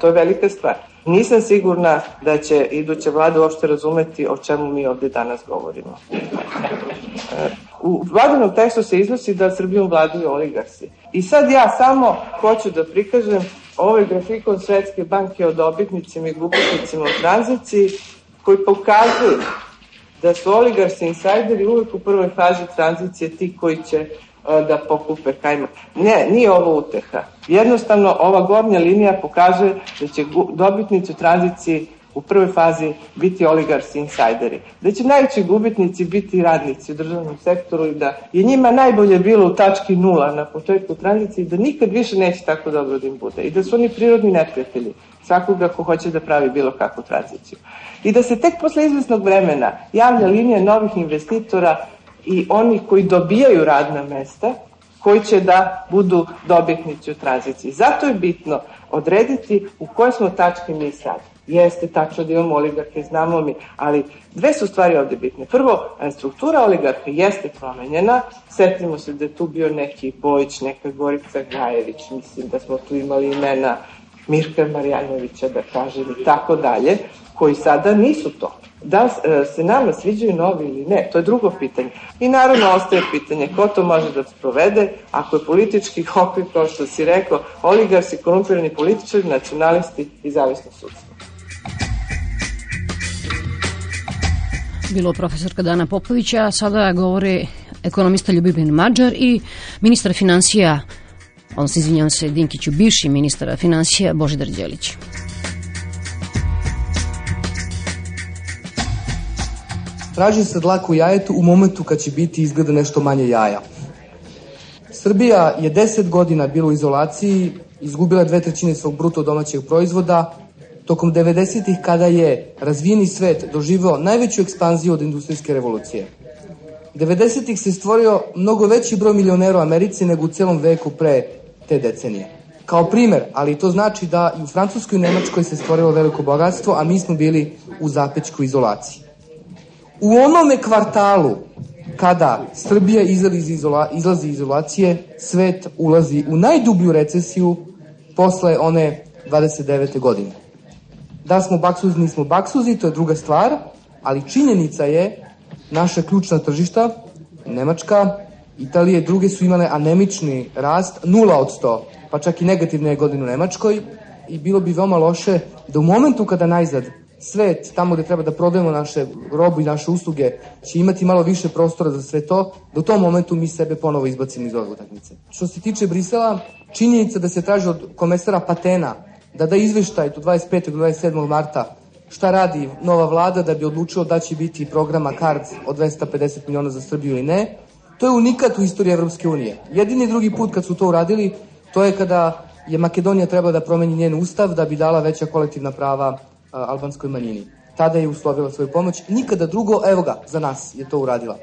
To je velika stvar. Nisam sigurna da će iduća vlada uopšte razumeti o čemu mi ovde danas govorimo. U vladinom tekstu se iznosi da Srbijom vladaju oligarsi. I sad ja samo hoću da prikažem ovaj grafikon Svetske banke o dobitnicima i gubitnicima u tranziciji koji pokazuju da su oligarsi insajderi uvek u prvoj fazi tranzicije ti koji će da pokupe kajmak. Ne, nije ovo uteha. Jednostavno, ova gornja linija pokazuje da će dobitnici u tranziciji u prvoj fazi biti oligarsi insajderi. Da će najveći gubitnici biti radnici u državnom sektoru i da je njima najbolje bilo u tački nula na početku tranzicije da nikad više neće tako dobro da im bude. I da su oni prirodni neprijatelji svakoga ko hoće da pravi bilo kakvu tranziciju. I da se tek posle izvesnog vremena javlja linija novih investitora i oni koji dobijaju radna mesta, koji će da budu dobitnici u tranziciji. Zato je bitno odrediti u kojoj smo tački mi sad. Jeste tačno da imamo oligarke, znamo mi, ali dve su stvari ovde bitne. Prvo, struktura oligarka jeste promenjena, setimo se da je tu bio neki Bojić, neka Gorica Gajević, mislim da smo tu imali imena Mirka Marjanovića, da kažem, i tako dalje, koji sada nisu to. Da e, se nama sviđaju novi ili ne, to je drugo pitanje. I naravno ostaje pitanje ko to može da sprovede ako je politički [LAUGHS] okvir, kao što si rekao, oligarsi, korumpirani političari, nacionalisti i zavisno sudstvo. Bilo profesorka Dana Popovića, sada govore ekonomista Ljubimir Mađar i ministar financija, se izvinjam se Dinkiću, bivši ministar financija Božidar Đelić. Traži se dlaku jajetu u momentu kad će biti izgleda nešto manje jaja. Srbija je 10 godina bila u izolaciji, izgubila dve trećine svog bruto domaćeg proizvoda, tokom 90-ih kada je razvijeni svet doživao najveću ekspanziju od industrijske revolucije. 90-ih se stvorio mnogo veći broj milionera u Americi nego u celom veku pre te decenije. Kao primer, ali to znači da i u Francuskoj i Nemačkoj se stvorilo veliko bogatstvo, a mi smo bili u zapečkoj izolaciji. U onome kvartalu kada Srbija izlazi iz, izola, izlazi iz izolacije, svet ulazi u najdublju recesiju posle one 29. godine. Da smo baksuzi, nismo baksuzi, to je druga stvar, ali činjenica je naša ključna tržišta, Nemačka, Italije, druge su imale anemični rast, nula od 100, pa čak i negativne godine u Nemačkoj i bilo bi veoma loše da u momentu kada najzad svet, tamo gde treba da prodajemo naše robu i naše usluge, će imati malo više prostora za sve to, da u tom momentu mi sebe ponovo izbacimo iz ove utakmice. Što se tiče Brisela, činjenica da se traži od komesara Patena da da izveštaj do 25. i 27. marta šta radi nova vlada da bi odlučilo da će biti programa CARDS od 250 miliona za Srbiju ili ne, to je unikat u istoriji Evropske unije. Jedini drugi put kad su to uradili, to je kada je Makedonija trebala da promeni njen ustav da bi dala veća kolektivna prava albanskoj manjini. Tada je uslovila svoju pomoć. Nikada drugo, evo ga, za nas je to uradila.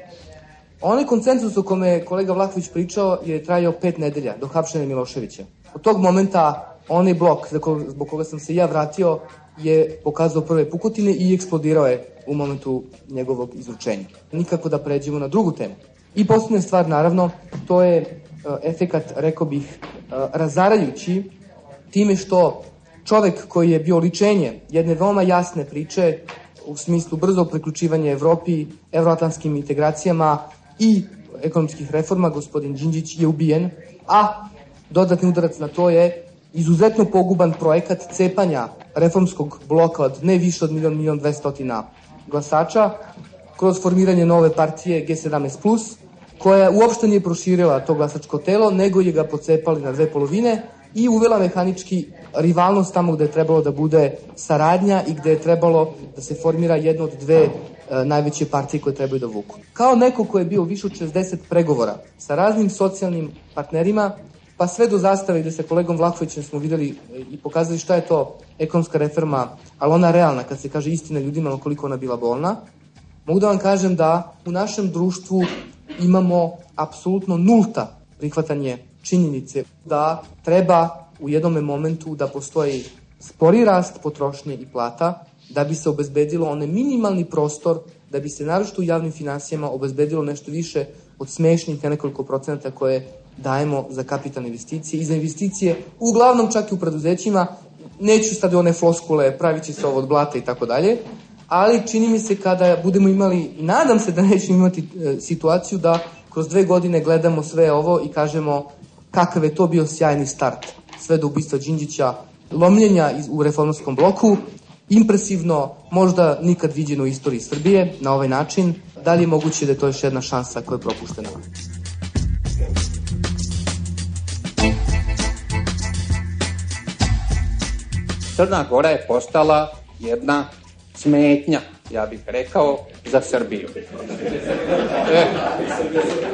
Onaj koncensus o kome je kolega Vlahović pričao je trajao pet nedelja, do hapšenja Miloševića. Od tog momenta onaj blok zbog koga sam se ja vratio je pokazao prve pukotine i eksplodirao je u momentu njegovog izručenja. Nikako da pređemo na drugu temu. I posljednja stvar, naravno, to je efekat, rekao bih, razarajući time što čovek koji je bio ličenje jedne veoma jasne priče u smislu brzog priključivanja Evropi, evroatlantskim integracijama i ekonomskih reforma, gospodin Đinđić je ubijen, a dodatni udarac na to je izuzetno poguban projekat cepanja reformskog bloka od ne više od milion, milion dvestotina glasača kroz formiranje nove partije G17+, koja uopšte nije proširila to glasačko telo, nego je ga pocepali na dve polovine i uvela mehanički rivalnost tamo gde je trebalo da bude saradnja i gde je trebalo da se formira jedna od dve e, najveće partije koje trebaju da vuku. Kao neko ko je bio više od 60 pregovora sa raznim socijalnim partnerima, pa sve do zastave gde sa kolegom Vlahovićem smo videli e, i pokazali šta je to ekonomska reforma, ali ona realna, kad se kaže istina ljudima koliko ona bila bolna, mogu da vam kažem da u našem društvu imamo apsolutno nulta prihvatanje činjenice da treba u jednom momentu da postoji spori rast potrošnje i plata da bi se obezbedilo onaj minimalni prostor da bi se naročito u javnim finansijama obezbedilo nešto više od smešnih nekoliko procenata koje dajemo za kapitalne investicije. I za investicije uglavnom čak i u preduzećima neću sad one floskule pravit će se ovo od blata i tako dalje ali čini mi se kada budemo imali nadam se da nećemo imati e, situaciju da kroz dve godine gledamo sve ovo i kažemo kakav je to bio sjajni start. Sve do ubistva Đinđića, lomljenja u reformskom bloku, impresivno, možda nikad viđeno u istoriji Srbije na ovaj način, da li je moguće da je to još jedna šansa koja je propuštena? Crna Gora je postala jedna smetnja, ja bih rekao, za Srbiju. E,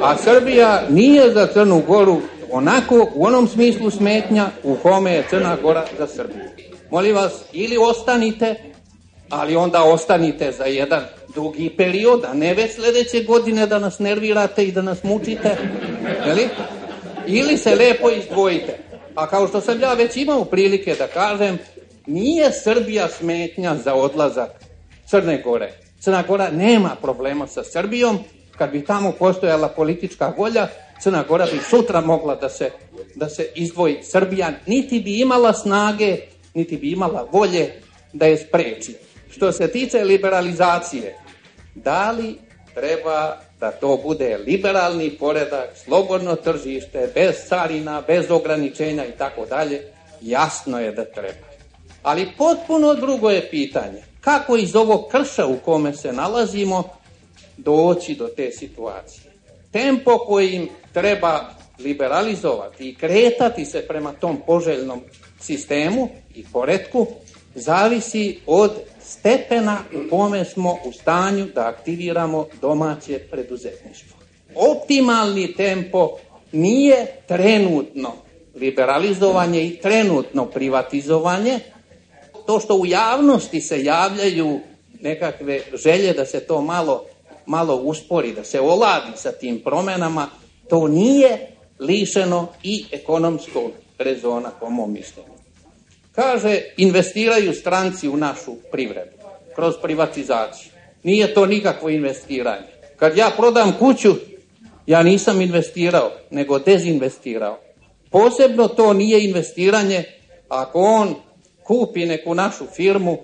a Srbija nije za Crnu Goru onako u onom smislu smetnja u kome je Crna Gora za Srbiju. Molim vas, ili ostanite, ali onda ostanite za jedan dugi period, a ne već sledeće godine da nas nervirate i da nas mučite, jeli? ili se lepo izdvojite. A kao što sam ja već imao prilike da kažem, nije Srbija smetnja za odlazak Crne Gore. Crna Gora nema problema sa Srbijom, kad bi tamo postojala politička volja, Crna Gora bi sutra mogla da se, da se izdvoji Srbija, niti bi imala snage, niti bi imala volje da je spreči. Što se tiče liberalizacije, da li treba da to bude liberalni poredak, slobodno tržište, bez carina, bez ograničenja i tako dalje, jasno je da treba. Ali potpuno drugo je pitanje. Kako iz ovog krša u kome se nalazimo doći do te situacije? Tempo kojim treba liberalizovati i kretati se prema tom poželjnom sistemu i poredku zavisi od stepena u kome smo u stanju da aktiviramo domaće preduzetništvo. Optimalni tempo nije trenutno liberalizovanje i trenutno privatizovanje, to što u javnosti se javljaju nekakve želje da se to malo, malo uspori, da se oladi sa tim promenama, to nije lišeno i ekonomskog rezona, po mom mišljenju. Kaže, investiraju stranci u našu privredu, kroz privatizaciju. Nije to nikakvo investiranje. Kad ja prodam kuću, ja nisam investirao, nego dezinvestirao. Posebno to nije investiranje ako on kupi neku našu firmu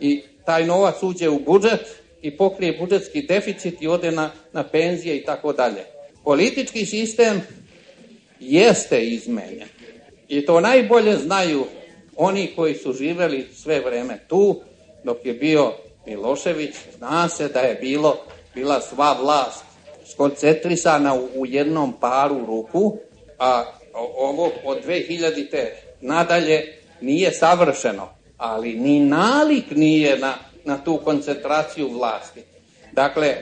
i taj novac uđe u budžet i pokrije budžetski deficit i ode na, na penzije i tako dalje. Politički sistem jeste izmenjen i to najbolje znaju oni koji su živeli sve vreme tu, dok je bio Milošević, zna se da je bilo, bila sva vlast skoncentrisana u, u jednom paru ruku, a ovo od 2000. te nadalje nije savršeno, ali ni nalik nije na, na tu koncentraciju vlasti. Dakle,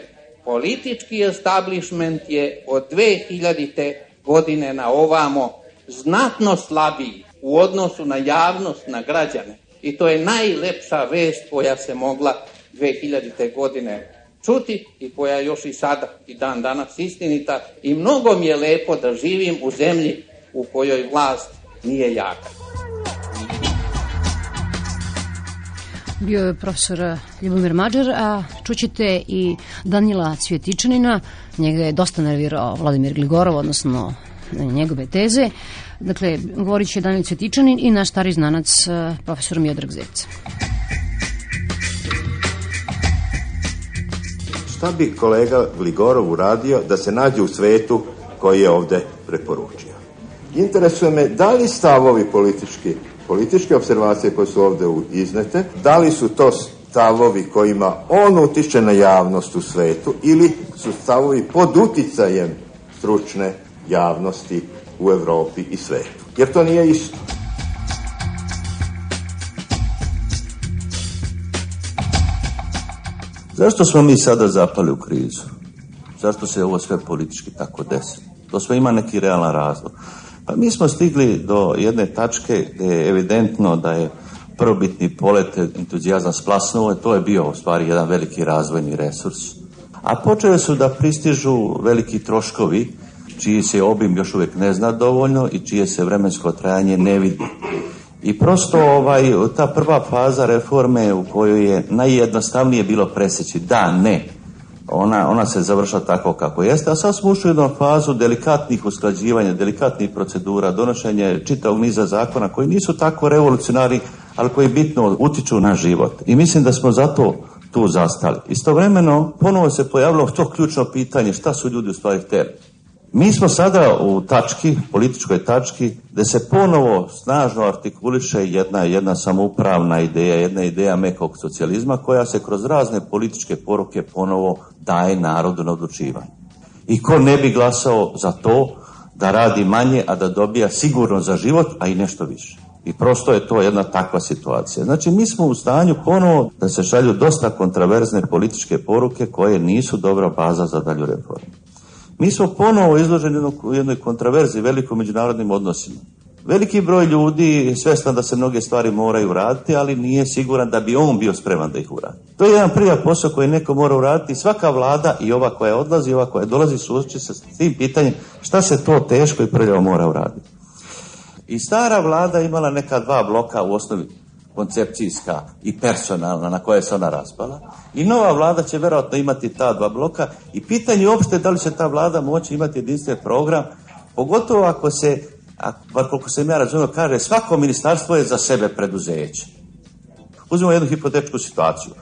politički establishment je od 2000. godine na ovamo znatno slabiji u odnosu na javnost, na građane. I to je najlepša vest koja se mogla 2000. godine čuti i koja još i sada i dan danas istinita i mnogo mi je lepo da živim u zemlji u kojoj vlast nije jaka. Bio je profesor Ljubomir Mađar, a čućete i Danila Cvjetičanina, njega je dosta nervirao Vladimir Gligorov, odnosno njegove teze. Dakle, govorit će Danil Cvjetičanin i naš stari znanac profesor Miodrag Zec. Šta bi kolega Gligorov uradio da se nađe u svetu koji je ovde preporučio? Interesuje me da li stavovi politički, političke observacije koje su ovde iznete, da li su to stavovi kojima on utiče na javnost u svetu ili su stavovi pod uticajem stručne javnosti u Evropi i svetu. Jer to nije isto. Zašto smo mi sada zapali u krizu? Zašto se ovo sve politički tako desi? To sve ima neki realan razlog. Pa mi smo stigli do jedne tačke gde je evidentno da je prvobitni polet entuzijazam splasnuo, to je bio u stvari jedan veliki razvojni resurs. A počele su da pristižu veliki troškovi, čiji se obim još uvijek ne zna dovoljno i čije se vremensko trajanje ne vidi. I prosto ovaj, ta prva faza reforme u kojoj je najjednostavnije bilo preseći da, ne, ona, ona se završa tako kako jeste, a sad smo ušli u jednu fazu delikatnih usklađivanja, delikatnih procedura, donošenje čitavog niza zakona koji nisu tako revolucionari, ali koji bitno utiču na život. I mislim da smo zato tu zastali. Istovremeno, ponovo se pojavilo to ključno pitanje šta su ljudi u stvari hteli. Mi smo sada u tački, političkoj tački, gde se ponovo snažno artikuliše jedna, jedna samoupravna ideja, jedna ideja mekog socijalizma koja se kroz razne političke poruke ponovo daje narodu na odlučivanje. I ko ne bi glasao za to da radi manje, a da dobija sigurno za život, a i nešto više. I prosto je to jedna takva situacija. Znači, mi smo u stanju ponovo da se šalju dosta kontraverzne političke poruke koje nisu dobra baza za dalju reformu. Mi smo ponovo izloženi u jednoj kontraverziji velikom međunarodnim odnosima. Veliki broj ljudi je svestan da se mnoge stvari moraju uraditi, ali nije siguran da bi on bio spreman da ih uradi. To je jedan prija posao koji neko mora uraditi. Svaka vlada i ova koja odlazi, ova koja dolazi suoči se s tim pitanjem šta se to teško i prljavo mora uraditi. I stara vlada imala neka dva bloka u osnovi koncepcijska i personalna na koje se ona raspala i nova vlada će verovatno imati ta dva bloka i pitanje uopšte da li će ta vlada moći imati jedinstven program pogotovo ako se bar koliko sam ja razumio kaže svako ministarstvo je za sebe preduzeće uzmemo jednu hipotetičku situaciju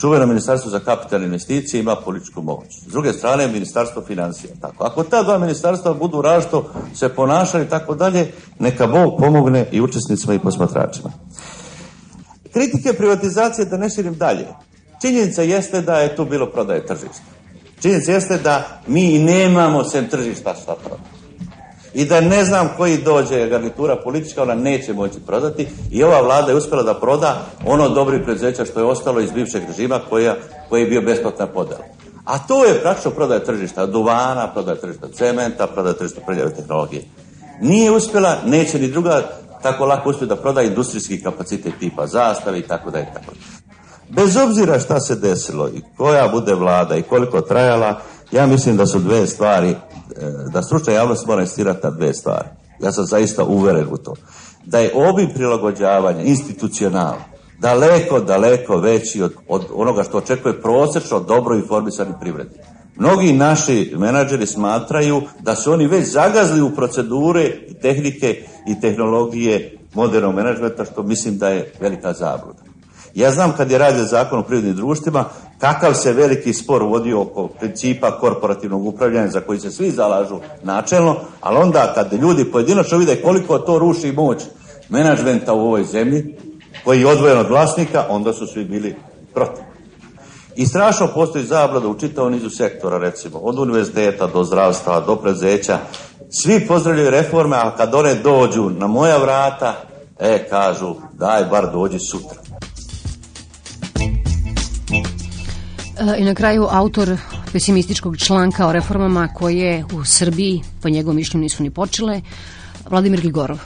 čuveno ministarstvo za kapitalne investicije ima političku moć. S druge strane, ministarstvo financija. Tako. Ako ta dva ministarstva budu različito se ponašali i tako dalje, neka Bog pomogne i učesnicima i posmatračima. Kritike privatizacije da ne širim dalje. Činjenica jeste da je tu bilo prodaje tržišta. Činjenica jeste da mi i nemamo sem tržišta šta prodaje. I da ne znam koji dođe garnitura politička, ona neće moći prodati i ova vlada je uspjela da proda ono dobri preduzeća što je ostalo iz bivšeg režima koja, koji je bio besplatna podela. A to je praktično prodaja tržišta duvana, prodaja tržišta cementa, prodaja tržišta prljave tehnologije. Nije uspjela, neće ni druga tako lako uspije da proda industrijski kapacitet tipa zastave i tako da i tako. Bez obzira šta se desilo i koja bude vlada i koliko trajala, ja mislim da su dve stvari, e, da stručna javnost mora insistirati na dve stvari. Ja sam zaista uveren u to. Da je obim prilagođavanja institucionalno daleko, daleko veći od, od onoga što očekuje prosečno dobro informisani privrednik. Mnogi naši menadžeri smatraju da su oni već zagazli u procedure i tehnike i tehnologije modernog menadžmenta, što mislim da je velika zabluda. Ja znam kad je radio zakon o privrednim društvima, kakav se veliki spor vodio oko principa korporativnog upravljanja za koji se svi zalažu načelno, ali onda kad ljudi pojedinačno vide koliko to ruši moć menadžmenta u ovoj zemlji, koji je odvojen od vlasnika, onda su svi bili protiv. I strašno postoji zablada u čitavom nizu sektora, recimo, od univerziteta do zdravstva, do prezeća. Svi pozdravljaju reforme, a kad one dođu na moja vrata, e, kažu, daj bar dođi sutra. E, I na kraju autor pesimističkog članka o reformama koje u Srbiji, po njegovom mišljenju, nisu ni počele, Vladimir Gligorov.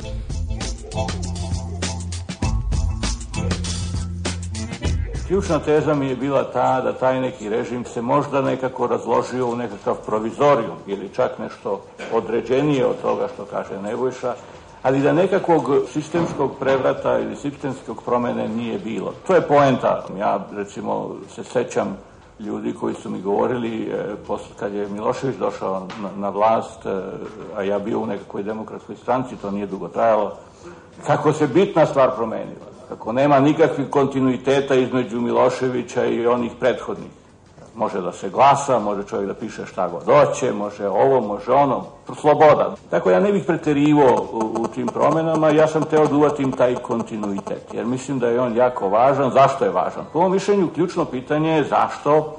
Ključna teza mi je bila ta da taj neki režim se možda nekako razložio u nekakav provizorijum ili čak nešto određenije od toga što kaže Nebojša, ali da nekakvog sistemskog prevrata ili sistemskog promene nije bilo. To je poenta. Ja recimo se sećam ljudi koji su mi govorili e, posle kad je Milošević došao na, na vlast, e, a ja bio u nekakvoj demokratskoj stranci, to nije dugo trajalo, kako se bitna stvar promenila kako nema nikakvih kontinuiteta između Miloševića i onih prethodnih. Može da se glasa, može čovjek da piše šta god hoće, može ovo, može ono, sloboda. Tako ja ne bih preterivo u, u tim promenama, ja sam teo da uvatim taj kontinuitet, jer mislim da je on jako važan. Zašto je važan? Po mojom mišljenju, ključno pitanje je zašto,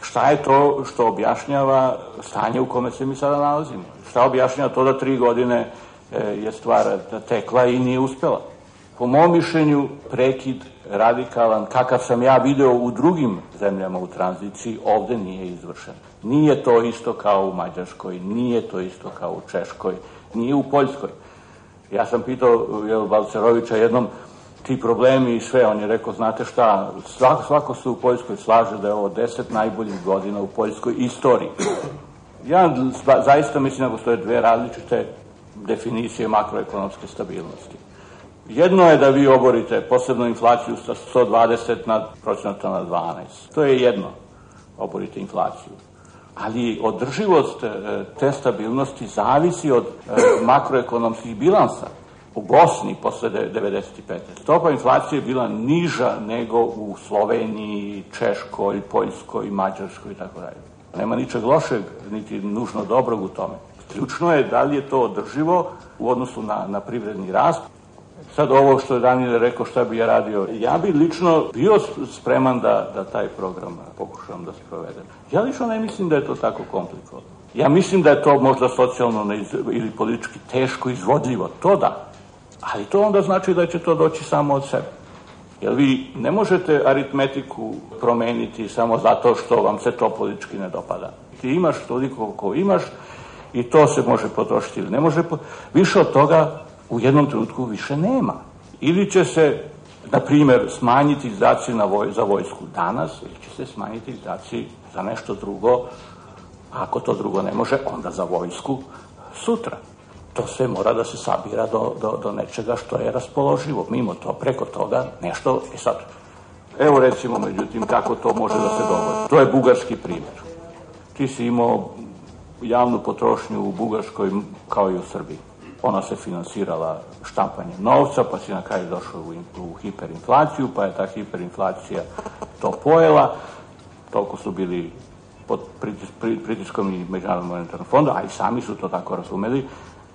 šta je to što objašnjava stanje u kome se mi sada nalazimo? Šta objašnjava to da tri godine e, je stvar tekla i nije uspela? Po mom mišljenju, prekid radikalan, kakav sam ja video u drugim zemljama u tranziciji, ovde nije izvršen. Nije to isto kao u Mađarskoj, nije to isto kao u Češkoj, nije u Poljskoj. Ja sam pitao jel, Balcerovića jednom ti problemi i sve, on je rekao, znate šta, svako, svako se u Poljskoj slaže da je ovo deset najboljih godina u poljskoj istoriji. Ja zaista mislim da postoje dve različite definicije makroekonomske stabilnosti. Jedno je da vi oborite posebnu inflaciju sa 120 na procenata na 12. To je jedno, oborite inflaciju. Ali održivost e, te stabilnosti zavisi od e, makroekonomskih bilansa. U Bosni posle 95. Stopa inflacije je bila niža nego u Sloveniji, Češkoj, Poljskoj, Mađarskoj i tako dalje. Nema ničeg lošeg, niti nužno dobrog u tome. Ključno je da li je to održivo u odnosu na, na privredni rast Sad ovo što je Daniel rekao šta bi ja radio, ja bi lično bio spreman da, da taj program pokušam da sprovedem. Ja lično ne mislim da je to tako komplikovano. Ja mislim da je to možda socijalno neiz, ili politički teško izvodljivo, to da. Ali to onda znači da će to doći samo od sebe. Jer vi ne možete aritmetiku promeniti samo zato što vam se to politički ne dopada. Ti imaš toliko koliko imaš i to se može potrošiti ili ne može. Više od toga u jednom trenutku više nema. Ili će se, na primer, smanjiti izdaci na voj, za vojsku danas, ili će se smanjiti izdaci za nešto drugo, ako to drugo ne može, onda za vojsku sutra. To sve mora da se sabira do, do, do nečega što je raspoloživo. Mimo to, preko toga, nešto, i e sad, evo recimo, međutim, kako to može da se dogodi. To je bugarski primjer. Ti si imao javnu potrošnju u Bugarskoj kao i u Srbiji ona se finansirala štampanjem novca, pa si na kraju došao u, u hiperinflaciju, pa je ta hiperinflacija to pojela, toliko su bili pod pritis, pritiskom i Međunarodnog monetarnog fonda, a i sami su to tako razumeli,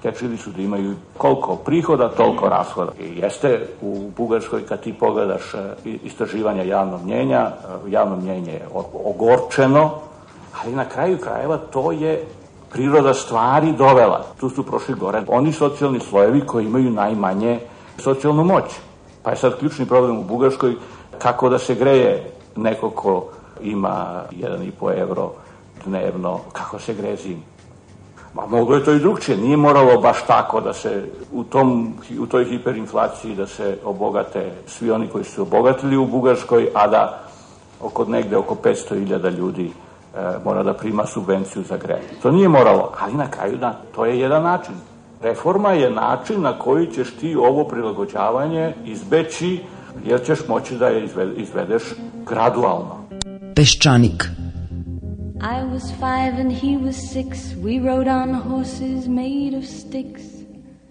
tečili su da imaju koliko prihoda, toliko rashoda. I jeste u Bugarskoj kad ti pogledaš e, istraživanja javnog mnjenja, e, javno mnjenje je ogorčeno, ali na kraju krajeva to je priroda stvari dovela. Tu su prošli gore oni socijalni slojevi koji imaju najmanje socijalnu moć. Pa je sad ključni problem u Bugarskoj kako da se greje neko ko ima 1,5 evro dnevno, kako se greje zim. Ma moglo je to i drugčije, nije moralo baš tako da se u, tom, u toj hiperinflaciji da se obogate svi oni koji su obogatili u Bugarskoj, a da oko negde oko 500.000 ljudi mora da prima subvenciju za grejanje. To nije moralo, ali na kraju da, to je jedan način. Reforma je način na koji ćeš ti ovo prilagođavanje izbeći, jer ćeš moći da je izvedeš gradualno. Peščanik I was five and he was six. We rode on horses made of sticks.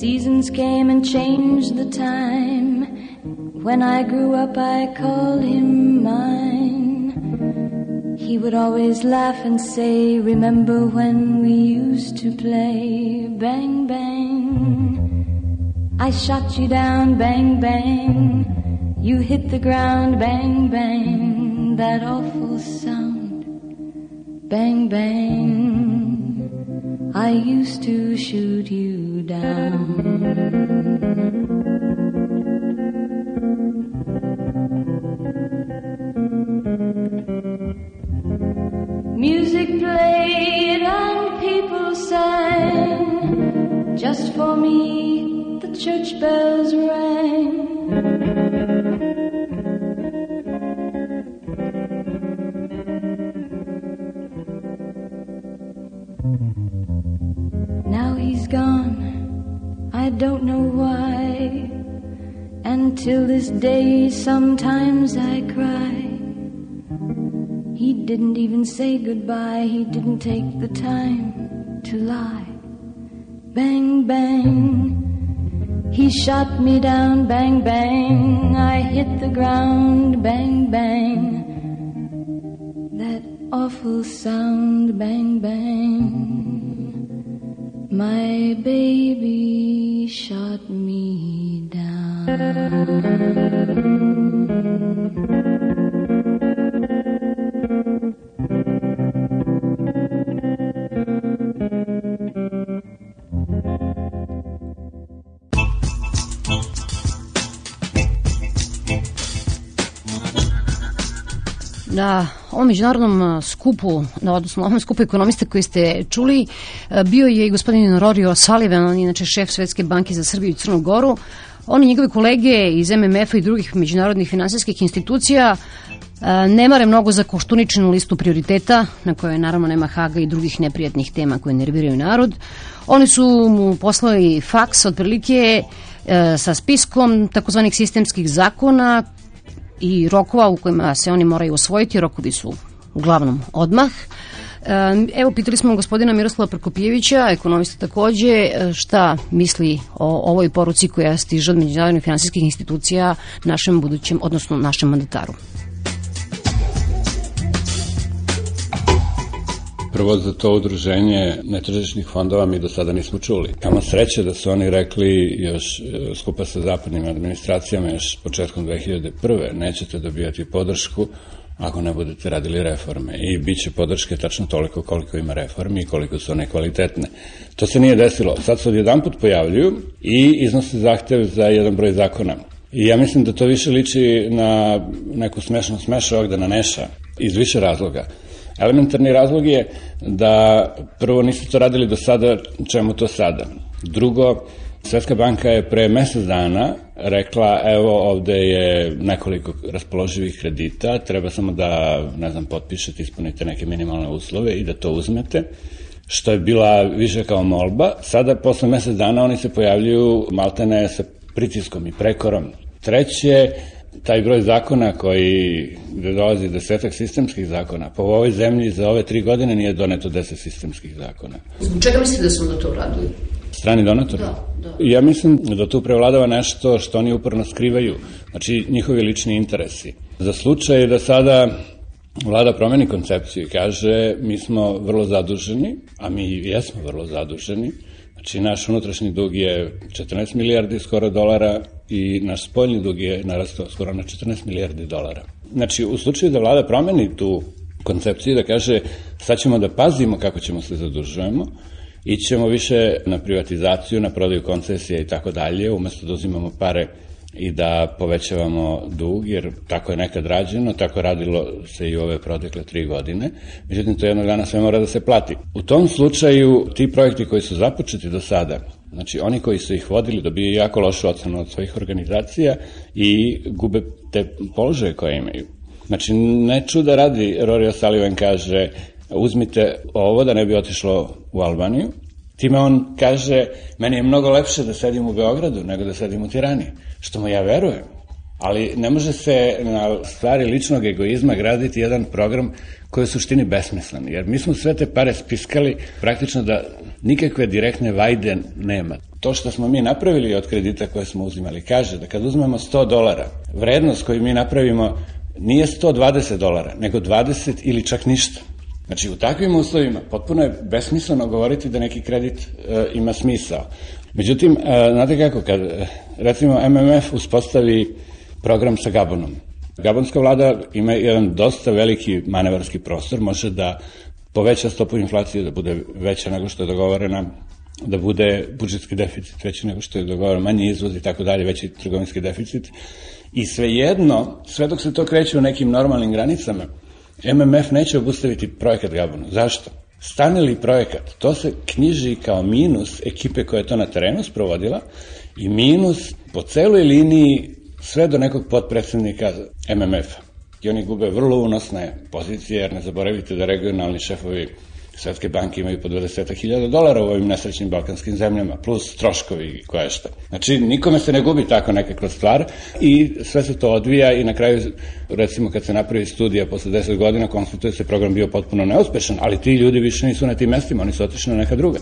Seasons came and changed the time. When I grew up, I called him mine. He would always laugh and say, Remember when we used to play? Bang, bang. I shot you down, bang, bang. You hit the ground, bang, bang. That awful sound, bang, bang. I used to shoot you down. Music played and people sang. Just for me, the church bells rang. Don't know why. Until this day, sometimes I cry. He didn't even say goodbye, he didn't take the time to lie. Bang, bang. He shot me down, bang, bang. I hit the ground, bang, bang. That awful sound, bang, bang. My baby shot me down. Na ovom međunarodnom skupu, na, odnosno ovom skupu ekonomista koji ste čuli, bio je i gospodin Rorio Sullivan, on je inače šef Svetske banke za Srbiju i Crnu Goru. Oni njegove kolege iz MMF-a i drugih međunarodnih finansijskih institucija ne mare mnogo za koštuničnu listu prioriteta, na kojoj naravno nema Haga i drugih neprijatnih tema koje nerviraju narod. Oni su mu poslali faks otprilike sa spiskom takozvanih sistemskih zakona i rokova u kojima se oni moraju osvojiti, rokovi su uglavnom odmah. Evo, pitali smo gospodina Miroslava Prokopijevića, ekonomista takođe, šta misli o ovoj poruci koja stiže od međunarodnih finansijskih institucija našem budućem, odnosno našem mandataru. Prvo za to udruženje netržišnih fondova mi do sada nismo čuli. Kamo sreće da su oni rekli još skupa sa zapadnim administracijama još početkom 2001. nećete dobijati podršku ako ne budete radili reforme. I bit će podrške tačno toliko koliko ima reformi i koliko su one kvalitetne. To se nije desilo. Sad se odjedan put pojavljuju i iznose zahtev za jedan broj zakona. I ja mislim da to više liči na neku smešnu smeša ovdje na neša iz više razloga. Elementarni razlog je da prvo niste to radili do sada, čemu to sada. Drugo, Svetska banka je pre mesec dana rekla, evo ovde je nekoliko raspoloživih kredita, treba samo da, ne znam, potpišete, ispunite neke minimalne uslove i da to uzmete što je bila više kao molba. Sada, posle mesec dana, oni se pojavljuju maltene sa pritiskom i prekorom. Treće, taj broj zakona koji gde dolazi desetak sistemskih zakona, po ovoj zemlji za ove tri godine nije doneto deset sistemskih zakona. Zbog čega mislite da su onda to uradili? Strani donatori? Da, da. Ja mislim da tu prevladava nešto što oni uporno skrivaju, znači njihovi lični interesi. Za slučaj da sada vlada promeni koncepciju i kaže mi smo vrlo zaduženi, a mi jesmo vrlo zaduženi, Znači, naš unutrašnji dug je 14 milijardi skoro dolara i naš spoljni dug je narastao skoro na 14 milijardi dolara. Znači, u slučaju da vlada promeni tu koncepciju da kaže sad ćemo da pazimo kako ćemo se zadužujemo, ićemo više na privatizaciju, na prodaju koncesije i tako dalje, umesto da uzimamo pare i da povećavamo dug, jer tako je nekad rađeno, tako radilo se i ove protekle tri godine. Međutim, to jednog dana sve mora da se plati. U tom slučaju, ti projekti koji su započeti do sada, Znači, oni koji su ih vodili dobiju jako lošu ocenu od svojih organizacija i gube te položaje koje imaju. Znači, ne čuda radi, Rory O'Sullivan kaže, uzmite ovo da ne bi otišlo u Albaniju, Time on kaže, meni je mnogo lepše da sedim u Beogradu nego da sedim u Tirani, što mu ja verujem. Ali ne može se na stvari ličnog egoizma graditi jedan program koji je u suštini besmislen, jer mi smo sve te pare spiskali praktično da nikakve direktne vajde nema. To što smo mi napravili od kredita koje smo uzimali kaže da kad uzmemo 100 dolara, vrednost koju mi napravimo nije 120 dolara, nego 20 ili čak ništa. Znači, u takvim uslovima potpuno je besmisleno govoriti da neki kredit e, ima smisao. Međutim, e, znate kako, kad e, recimo MMF uspostavi program sa Gabonom, Gabonska vlada ima jedan dosta veliki manevarski prostor, može da poveća stopu inflacije, da bude veća nego što je dogovorena, da bude budžetski deficit veći nego što je dogovoreno, manji izvoz i tako dalje, veći trgovinski deficit. I svejedno, sve dok se to kreće u nekim normalnim granicama, MMF neće obustaviti projekat Gabonu. Zašto? Stane li projekat, to se knjiži kao minus ekipe koja je to na terenu sprovodila i minus po celoj liniji sve do nekog potpredsednika MMF-a. I oni gube vrlo unosne pozicije, jer ne zaboravite da regionalni šefovi Svetske banke imaju po 20.000 dolara u ovim nesrećnim balkanskim zemljama, plus troškovi i koje šta. Znači, nikome se ne gubi tako nekakva stvar i sve se to odvija i na kraju, recimo kad se napravi studija posle 10 godina, konstatuje se program bio potpuno neuspešan, ali ti ljudi više nisu na tim mestima, oni su otišli na neka druga.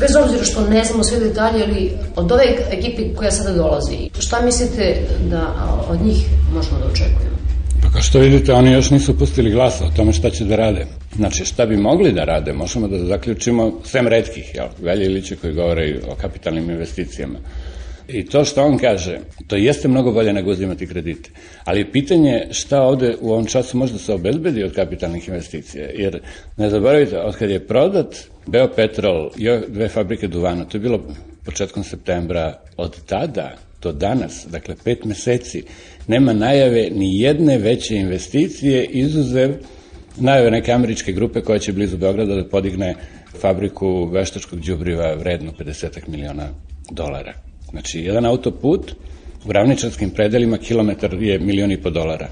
Bez obzira što ne znamo sve detalje, ali od ove ekipe koja sada dolazi, šta mislite da od njih možemo da očekujemo? Pa kao što vidite, oni još nisu pustili glasa o tome šta će da rade. Znači, šta bi mogli da rade, možemo da zaključimo, sem redkih, jel, Velje Iliće koji govore o kapitalnim investicijama. I to što on kaže, to jeste mnogo bolje nego uzimati kredite. Ali pitanje šta ovde u ovom času može da se obezbedi od kapitalnih investicija. Jer ne zaboravite, od kad je prodat Beopetrol i dve fabrike duvana, to je bilo početkom septembra, od tada do danas, dakle pet meseci, nema najave ni jedne veće investicije, izuzev najave neke američke grupe koja će blizu Beograda da podigne fabriku veštačkog džubriva vrednu 50 miliona dolara. Znači, jedan autoput u ravničarskim predelima kilometar je milion i po dolara.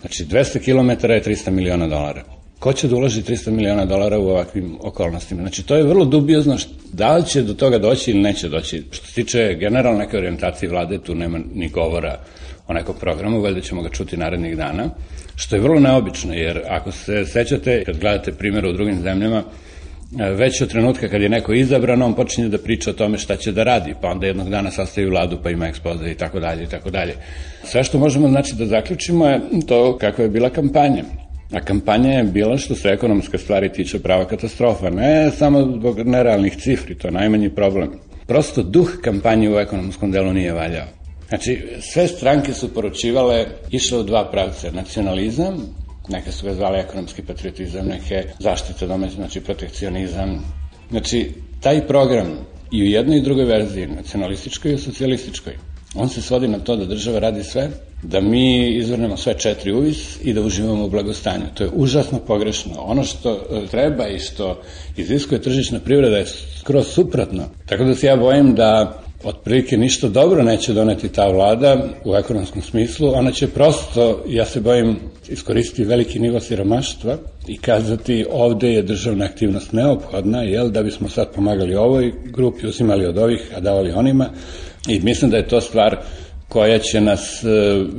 Znači, 200 km je 300 miliona dolara. Ko će da uloži 300 miliona dolara u ovakvim okolnostima? Znači, to je vrlo dubiozno da li će do toga doći ili neće doći. Što se tiče generalno neke orijentacije vlade, tu nema ni govora o nekom programu, valjda ćemo ga čuti narednih dana, što je vrlo neobično, jer ako se sećate, kad gledate primjera u drugim zemljama, već od trenutka kad je neko izabran, on počinje da priča o tome šta će da radi, pa onda jednog dana sastaje vladu, pa ima ekspoze i tako dalje i tako dalje. Sve što možemo znači da zaključimo je to kakva je bila kampanja. A kampanja je bila što se ekonomske stvari tiče prava katastrofa, ne samo zbog nerealnih cifri, to je najmanji problem. Prosto duh kampanje u ekonomskom delu nije valjao. Znači, sve stranke su poručivale, išle u dva pravca, nacionalizam neke su ga zvale ekonomski patriotizam, neke zaštite domaće, znači protekcionizam. Znači, taj program i u jednoj i drugoj verziji, nacionalističkoj i socijalističkoj, on se svodi na to da država radi sve, da mi izvrnemo sve četiri uvis i da uživamo u blagostanju. To je užasno pogrešno. Ono što e, treba i što iziskuje tržična privreda je skroz suprotno. Tako da se ja bojim da otprilike ništa dobro neće doneti ta vlada u ekonomskom smislu, ona će prosto, ja se bojim, iskoristiti veliki nivo siromaštva i kazati ovde je državna aktivnost neophodna, jel, da bismo sad pomagali ovoj grupi, uzimali od ovih, a davali onima. I mislim da je to stvar koja će nas e,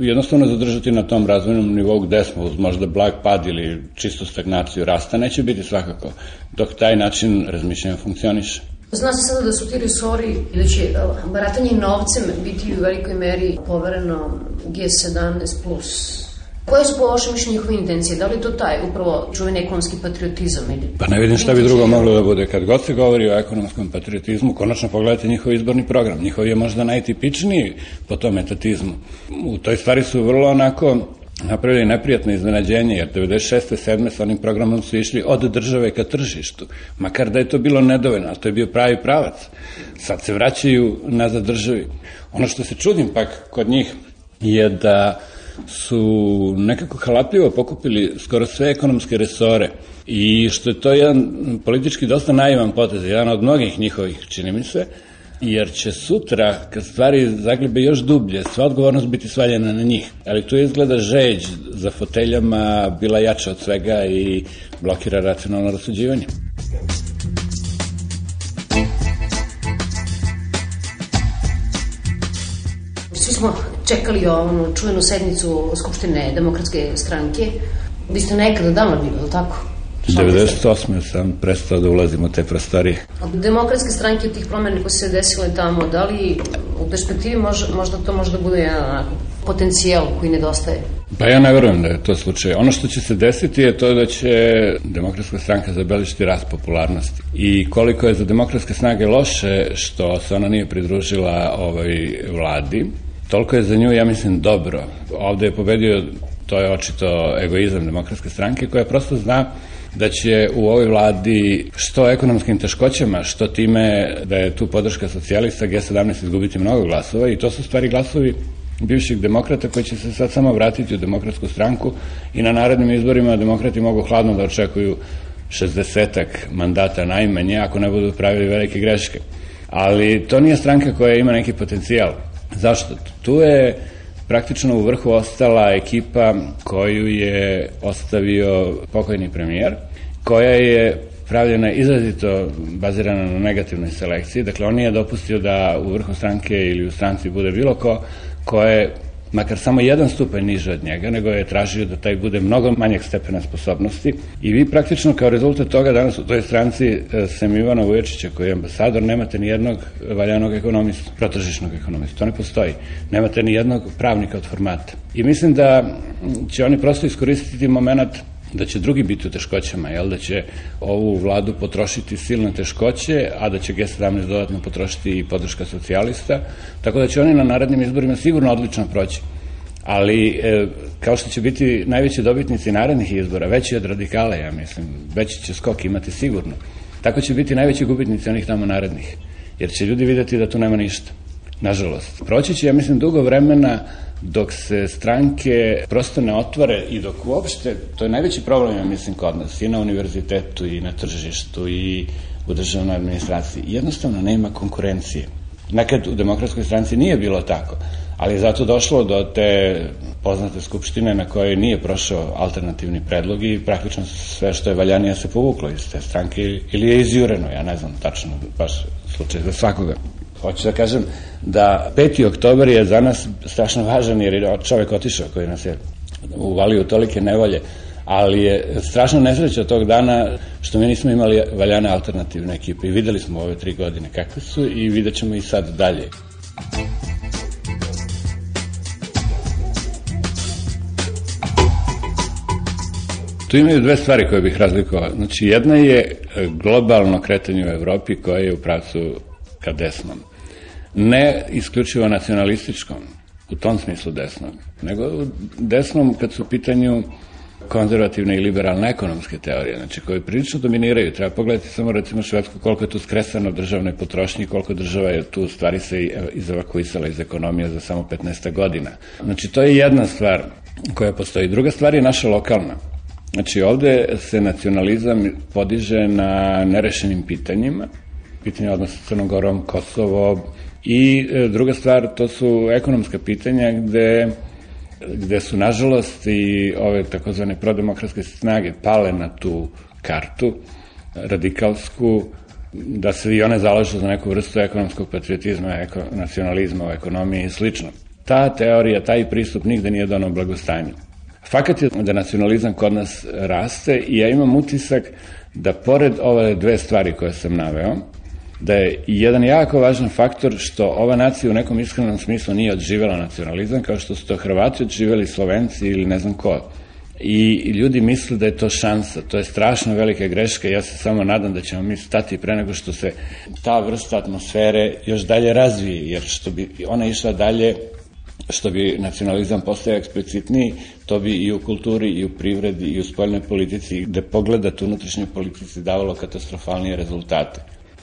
jednostavno zadržati na tom razvojnom nivou gde smo uz možda blag pad ili čistu stagnaciju rasta. Neće biti svakako dok taj način razmišljanja funkcioniše. Zna se sada da su ti resori i da će e, baratanje novcem biti u velikoj meri povereno G17+. Koje su po vašem mišljenju njihove intencije? Da li to taj upravo čuveni ekonomski patriotizam? Ili... Pa ne vidim šta bi drugo moglo da bude. Kad god se govori o ekonomskom patriotizmu, konačno pogledajte njihov izborni program. Njihov je možda najtipičniji po tom etatizmu. U toj stvari su vrlo onako napravili neprijatno iznenađenje, jer 96. 7. sa onim programom su išli od države ka tržištu. Makar da je to bilo nedovoljno, ali to je bio pravi pravac. Sad se vraćaju nazad državi. Ono što se čudim pak kod njih je da su nekako halapljivo pokupili skoro sve ekonomske resore i što je to jedan politički dosta naivan potez, jedan od mnogih njihovih, čini mi se, jer će sutra, kad stvari zaglibe još dublje, sva odgovornost biti svaljena na njih. Ali tu izgleda žeđ za foteljama bila jača od svega i blokira racionalno rasuđivanje. Svi smo čekali onu čuvenu sednicu Skupštine demokratske stranke. Vi ste nekada davno bili, ili tako? 98. sam prestao da ulazim u te prostorije. Od demokratske stranke tih promjena koje se desile tamo, da li u perspektivi možda, možda to možda bude jedan onako, potencijal koji nedostaje? Pa ja ne verujem da je to slučaj. Ono što će se desiti je to da će demokratska stranka zabeležiti rast popularnosti. I koliko je za demokratske snage loše što se ona nije pridružila ovoj vladi, toliko je za nju, ja mislim, dobro. Ovde je pobedio, to je očito egoizam demokratske stranke, koja prosto zna da će u ovoj vladi što ekonomskim teškoćama, što time da je tu podrška socijalista G17 izgubiti mnogo glasova i to su stvari glasovi bivših demokrata koji će se sad samo vratiti u demokratsku stranku i na narednim izborima demokrati mogu hladno da očekuju 60 mandata najmanje ako ne budu pravili velike greške. Ali to nije stranka koja ima neki potencijal. Zašto? Tu je praktično u vrhu ostala ekipa koju je ostavio pokojni premijer, koja je pravljena izrazito bazirana na negativnoj selekciji, dakle on nije dopustio da u vrhu stranke ili u stranci bude bilo ko ko je makar samo jedan stupanj niže od njega, nego je tražio da taj bude mnogo manjeg stepena sposobnosti i vi praktično kao rezultat toga danas u toj stranci e, sem Ivana Vuječića koji je ambasador nemate ni jednog valjanog ekonomista, protržišnog ekonomista, to ne postoji. Nemate ni jednog pravnika od formata. I mislim da će oni prosto iskoristiti moment da će drugi biti u teškoćama, jel, da će ovu vladu potrošiti silne teškoće, a da će G17 dodatno potrošiti i podrška socijalista, tako da će oni na narednim izborima sigurno odlično proći. Ali, e, kao što će biti najveći dobitnici narednih izbora, veći od radikala, ja mislim, veći će skok imati sigurno. Tako će biti najveći gubitnici onih tamo narednih, jer će ljudi videti da tu nema ništa. Nažalost. Proći će, ja mislim, dugo vremena dok se stranke prosto ne otvore i dok uopšte, to je najveći problem, ja mislim, kod nas, i na univerzitetu, i na tržištu, i u državnoj administraciji, jednostavno nema konkurencije. Nekad u demokratskoj stranci nije bilo tako, ali je zato došlo do te poznate skupštine na kojoj nije prošao alternativni predlog i praktično sve što je valjanije se povuklo iz te stranke ili je izjureno, ja ne znam tačno baš slučaj za svakoga. Hoću da kažem da 5. oktober je za nas strašno važan jer je čovek otišao koji nas je uvalio tolike nevolje ali je strašno nesreća tog dana što mi nismo imali valjane alternativne ekipe i videli smo ove tri godine kakve su i vidjet ćemo i sad dalje. Tu imaju dve stvari koje bih razlikovao. Znači, jedna je globalno kretanje u Evropi koje je u pravcu ka desnom. Ne isključivo nacionalističkom, u tom smislu desnom, nego desnom kad su u pitanju konzervativne i liberalne ekonomske teorije, znači koje prilično dominiraju. Treba pogledati samo recimo Švedsku koliko je tu skresano državne potrošnje, koliko država je tu stvari se izevakuisala iz ekonomije za samo 15 godina. Znači to je jedna stvar koja postoji. Druga stvar je naša lokalna. Znači ovde se nacionalizam podiže na nerešenim pitanjima, pitanja odnosa sa Crnom Gorom, Kosovo i e, druga stvar, to su ekonomska pitanja gde gde su nažalost i ove takozvane prodemokratske snage pale na tu kartu radikalsku da se i one zalažu za neku vrstu ekonomskog patriotizma, eko, nacionalizma u ekonomiji i slično. Ta teorija, taj pristup nigde nije donao blagostanje. Fakat je da nacionalizam kod nas raste i ja imam utisak da pored ove dve stvari koje sam naveo, da je jedan jako važan faktor što ova nacija u nekom iskrenom smislu nije odživela nacionalizam, kao što su to Hrvati odživeli, Slovenci ili ne znam ko. I ljudi misle da je to šansa, to je strašno velika greška, ja se samo nadam da ćemo mi stati pre nego što se ta vrsta atmosfere još dalje razvije, jer što bi ona išla dalje, što bi nacionalizam postao eksplicitniji, to bi i u kulturi, i u privredi, i u spoljnoj politici, gde pogledat unutrašnjoj politici davalo katastrofalnije rezultate.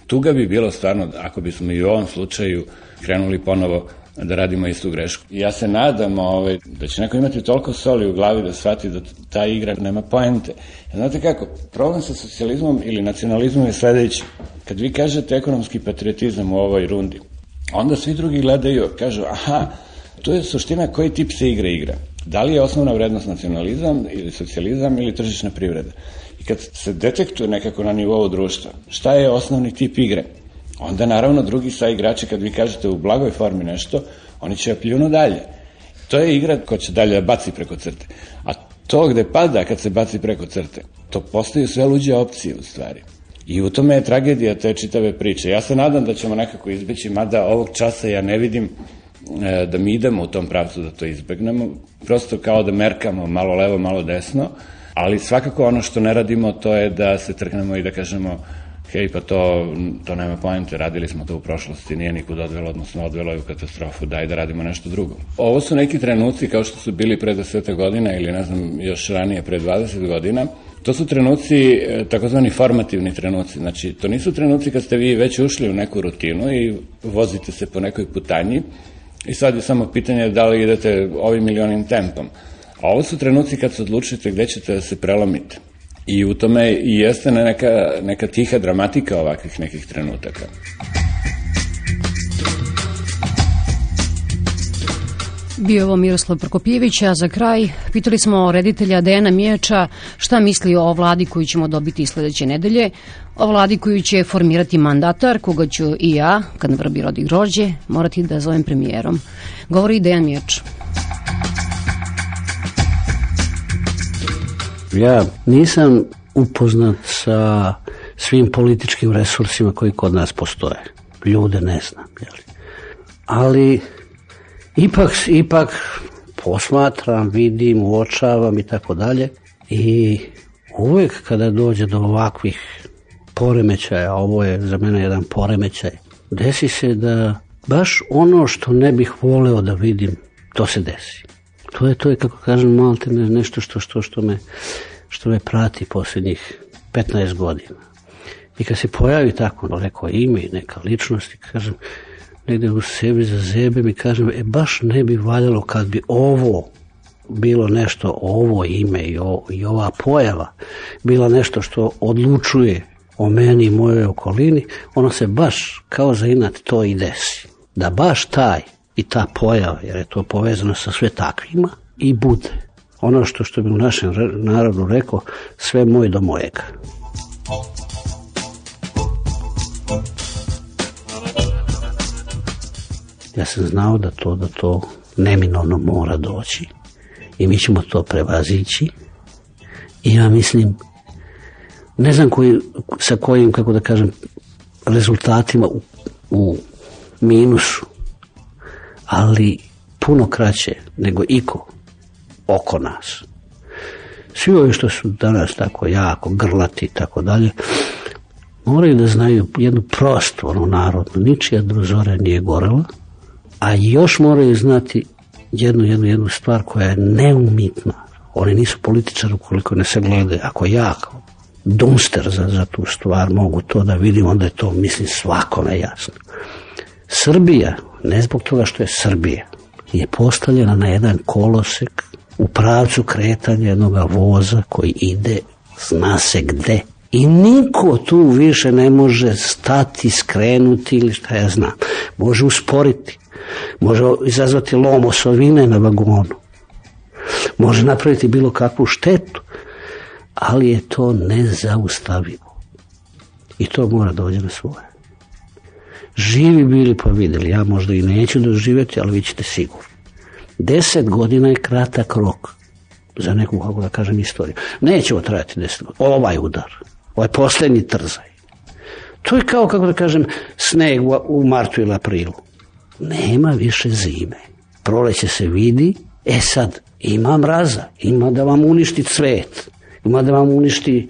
Tuga bi bilo stvarno, ako bismo i u ovom slučaju krenuli ponovo da radimo istu grešku. Ja se nadam ovaj, da će neko imati toliko soli u glavi da shvati da ta igra nema poente. Znate kako, problem sa socijalizmom ili nacionalizmom je sledeći. Kad vi kažete ekonomski patriotizam u ovoj rundi, onda svi drugi gledaju, kažu, aha, to je suština koji tip se igra igra. Da li je osnovna vrednost nacionalizam ili socijalizam ili tržišna privreda? I kad se detektuje nekako na nivou društva, šta je osnovni tip igre? Onda naravno drugi sa igrači kad vi kažete u blagoj formi nešto, oni će pljunu dalje. To je igra ko će dalje da baci preko crte. A to gde pada kad se baci preko crte, to postaju sve luđe opcije u stvari. I u tome je tragedija te čitave priče. Ja se nadam da ćemo nekako izbeći, mada ovog časa ja ne vidim e, da mi idemo u tom pravcu da to izbegnemo, prosto kao da merkamo malo levo, malo desno, ali svakako ono što ne radimo to je da se trgnemo i da kažemo hej, pa to, to nema pojente, radili smo to u prošlosti, nije nikud odvelo, odnosno odvelo je u katastrofu, daj da radimo nešto drugo. Ovo su neki trenuci kao što su bili pre 10 godina ili ne znam, još ranije, pre 20 godina, To su trenuci, e, takozvani formativni trenuci, znači to nisu trenuci kad ste vi već ušli u neku rutinu i vozite se po nekoj putanji i sad je samo pitanje da li idete ovim ili onim tempom. A ovo su trenuci kad se odlučite gde ćete da se prelomite. I u tome i jeste neka, neka tiha dramatika ovakvih nekih trenutaka. Bio ovo Miroslav Prokopjević, a za kraj pitali smo reditelja Dejana Mijača šta misli o vladi koju ćemo dobiti sledeće nedelje, o vladi koju će formirati mandatar, koga ću i ja, kad vrbi rodi grođe, morati da zovem premijerom. Govori Dejan Mijač. Ja nisam upoznat sa svim političkim resursima koji kod nas postoje. Ljude ne znam, jeli. Ali ipak, ipak posmatram, vidim, uočavam i tako dalje. I uvek kada dođe do ovakvih poremećaja, ovo je za mene jedan poremećaj, desi se da baš ono što ne bih voleo da vidim, to se desi. To je, to je kako kažem, malte nešto što, što, što, me, što me prati posljednjih 15 godina. I kad se pojavi tako neko ime i neka ličnost i kažem, negde u sebi za zebe mi kažem, e baš ne bi valjalo kad bi ovo bilo nešto, ovo ime i, o, i ova pojava bila nešto što odlučuje o meni i mojoj okolini, ono se baš kao za inat to i desi. Da baš taj i ta pojava, jer je to povezano sa sve takvima, i bude. Ono što, što bi u našem narodu rekao, sve moj do mojega. Ja sam znao da to, da to neminovno mora doći i mi ćemo to prevazići i ja mislim ne znam koji, sa kojim, kako da kažem, rezultatima u, u minusu, ali puno kraće nego iko oko nas. Svi ovi što su danas tako jako grlati i tako dalje, moraju da znaju jednu prostu, ono narodnu, ničija druzora nije gorela, a još moraju znati jednu, jednu, jednu stvar koja je neumitna. Oni nisu političari ukoliko ne se glede. Ako ja kao dumster za, za tu stvar mogu to da vidim, onda je to, mislim, svakome jasno. Srbija, ne zbog toga što je Srbija, je postavljena na jedan kolosek u pravcu kretanja jednog voza koji ide zna se gde. I niko tu više ne može stati, skrenuti ili šta ja znam. Može usporiti. Može izazvati lom osovine na vagonu. Može napraviti bilo kakvu štetu. Ali je to nezaustavivo. I to mora dođe na svoje. Živi bili pa videli. Ja možda i neću doživjeti, ali vi ćete sigurno. Deset godina je kratak rok za neku, kako da kažem, istoriju. Neće trajati deset godina. Ovaj udar, ovaj poslednji trzaj. To je kao, kako da kažem, sneg u martu ili aprilu. Nema više zime. Proleće se vidi, e sad, ima mraza, ima da vam uništi cvet, ima da vam uništi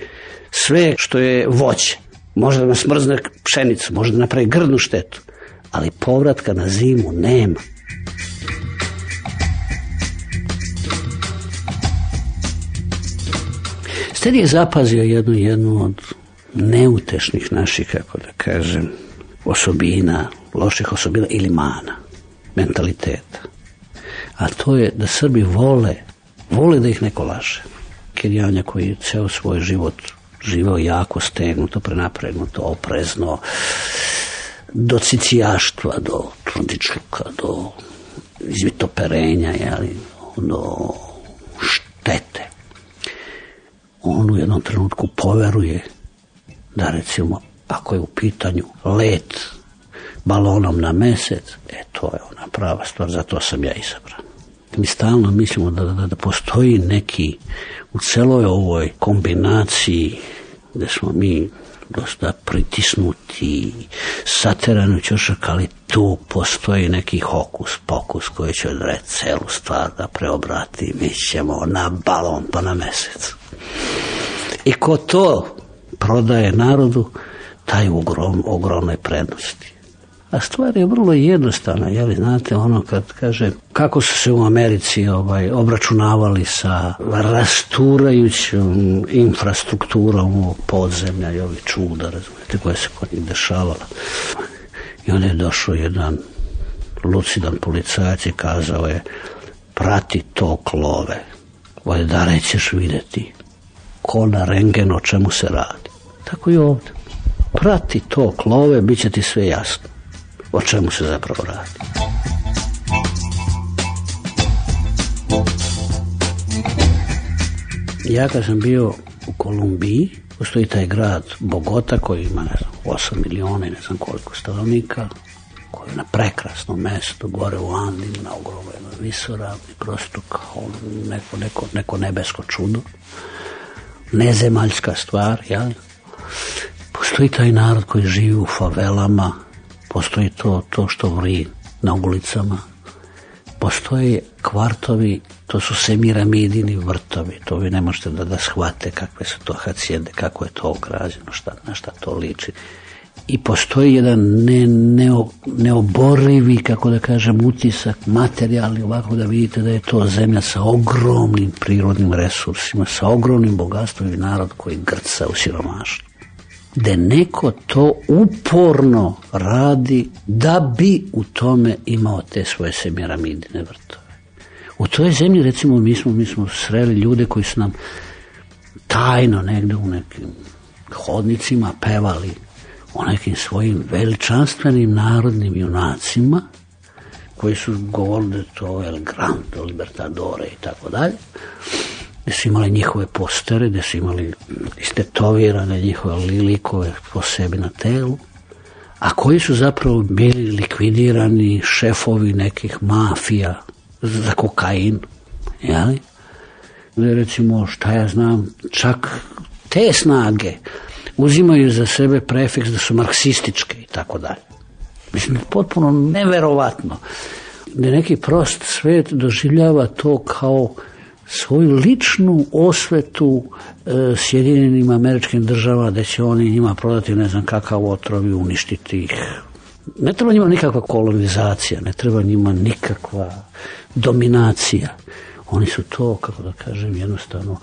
sve što je voće. Može da nas smrzne pšenicu, može da napravi grdnu štetu, ali povratka na zimu nema. Sted je zapazio jednu, jednu od neutešnih naših, kako da kažem, osobina, loših osobina ili mana, mentaliteta. A to je da Srbi vole, vole da ih neko laže. Kirjanja koji je ceo svoj život živeo jako stegnuto, prenapregnuto, oprezno, do cicijaštva, do tvrdičluka, do izvitoperenja, jeli, do štete. On u jednom trenutku poveruje da recimo ako je u pitanju let balonom na mesec, e to je ona prava stvar, zato sam ja izabran. Mi stalno mislimo da, da, da postoji neki u celoj ovoj kombinaciji gde smo mi dosta pritisnuti, saterani u ćošak, ali tu postoji neki hokus pokus koji će odrediti celu stvar da preobrati. Mi ćemo na balon pa na mesec. I ko to prodaje narodu, taj ugrom, ogromne prednosti. A stvar je vrlo jednostavna, jeli, znate, ono kad kaže kako su se u Americi ovaj, obračunavali sa rasturajućom infrastrukturom podzemlja i ovih čuda, razumete, koje se kod njih dešavala. I onda je došao jedan lucidan policajac i kazao je prati to klove, valjda rećeš videti ko na rengen o čemu se radi. Tako i ovde. Prati to klove, bit će ti sve jasno o čemu se zapravo radi. Ja kad sam bio u Kolumbiji, postoji taj grad Bogota koji ima, ne znam, 8 miliona i ne znam koliko stanovnika, koji je na prekrasnom mestu, gore u Andima, na ogromnoj visoravni, prosto kao neko, neko, neko nebesko čudo, nezemaljska stvar, jel? Postoji taj narod koji živi u favelama, postoji to, to što vri na ulicama, postoje kvartovi, to su semiramidini vrtovi, to vi ne možete da, da shvate kakve su to hacijende, kako je to ograđeno, šta, na šta to liči. I postoji jedan ne, neo, neoborivi, kako da kažem, utisak, materijalni, ovako da vidite da je to zemlja sa ogromnim prirodnim resursima, sa ogromnim bogatstvom i narod koji grca u siromaštvu da neko to uporno radi da bi u tome imao te svoje semiramidine vrtove. U toj zemlji, recimo, mi smo, mi smo sreli ljude koji su nam tajno negde u nekim hodnicima pevali o nekim svojim veličanstvenim narodnim junacima koji su govorili da to El Grande, Libertadore i tako dalje gde su imali njihove postere, gde su imali istetovirane njihove likove po sebi na telu, a koji su zapravo bili likvidirani šefovi nekih mafija za kokain, jeli? Gde recimo, šta ja znam, čak te snage uzimaju za sebe prefiks da su marksističke i tako dalje. Mislim, potpuno neverovatno. Da neki prost svet doživljava to kao svoju ličnu osvetu e, Sjedinjenim američkim državama da će oni njima prodati ne znam kakav otrov i uništiti ih. Ne treba njima nikakva kolonizacija, ne treba njima nikakva dominacija. Oni su to, kako da kažem, jednostavno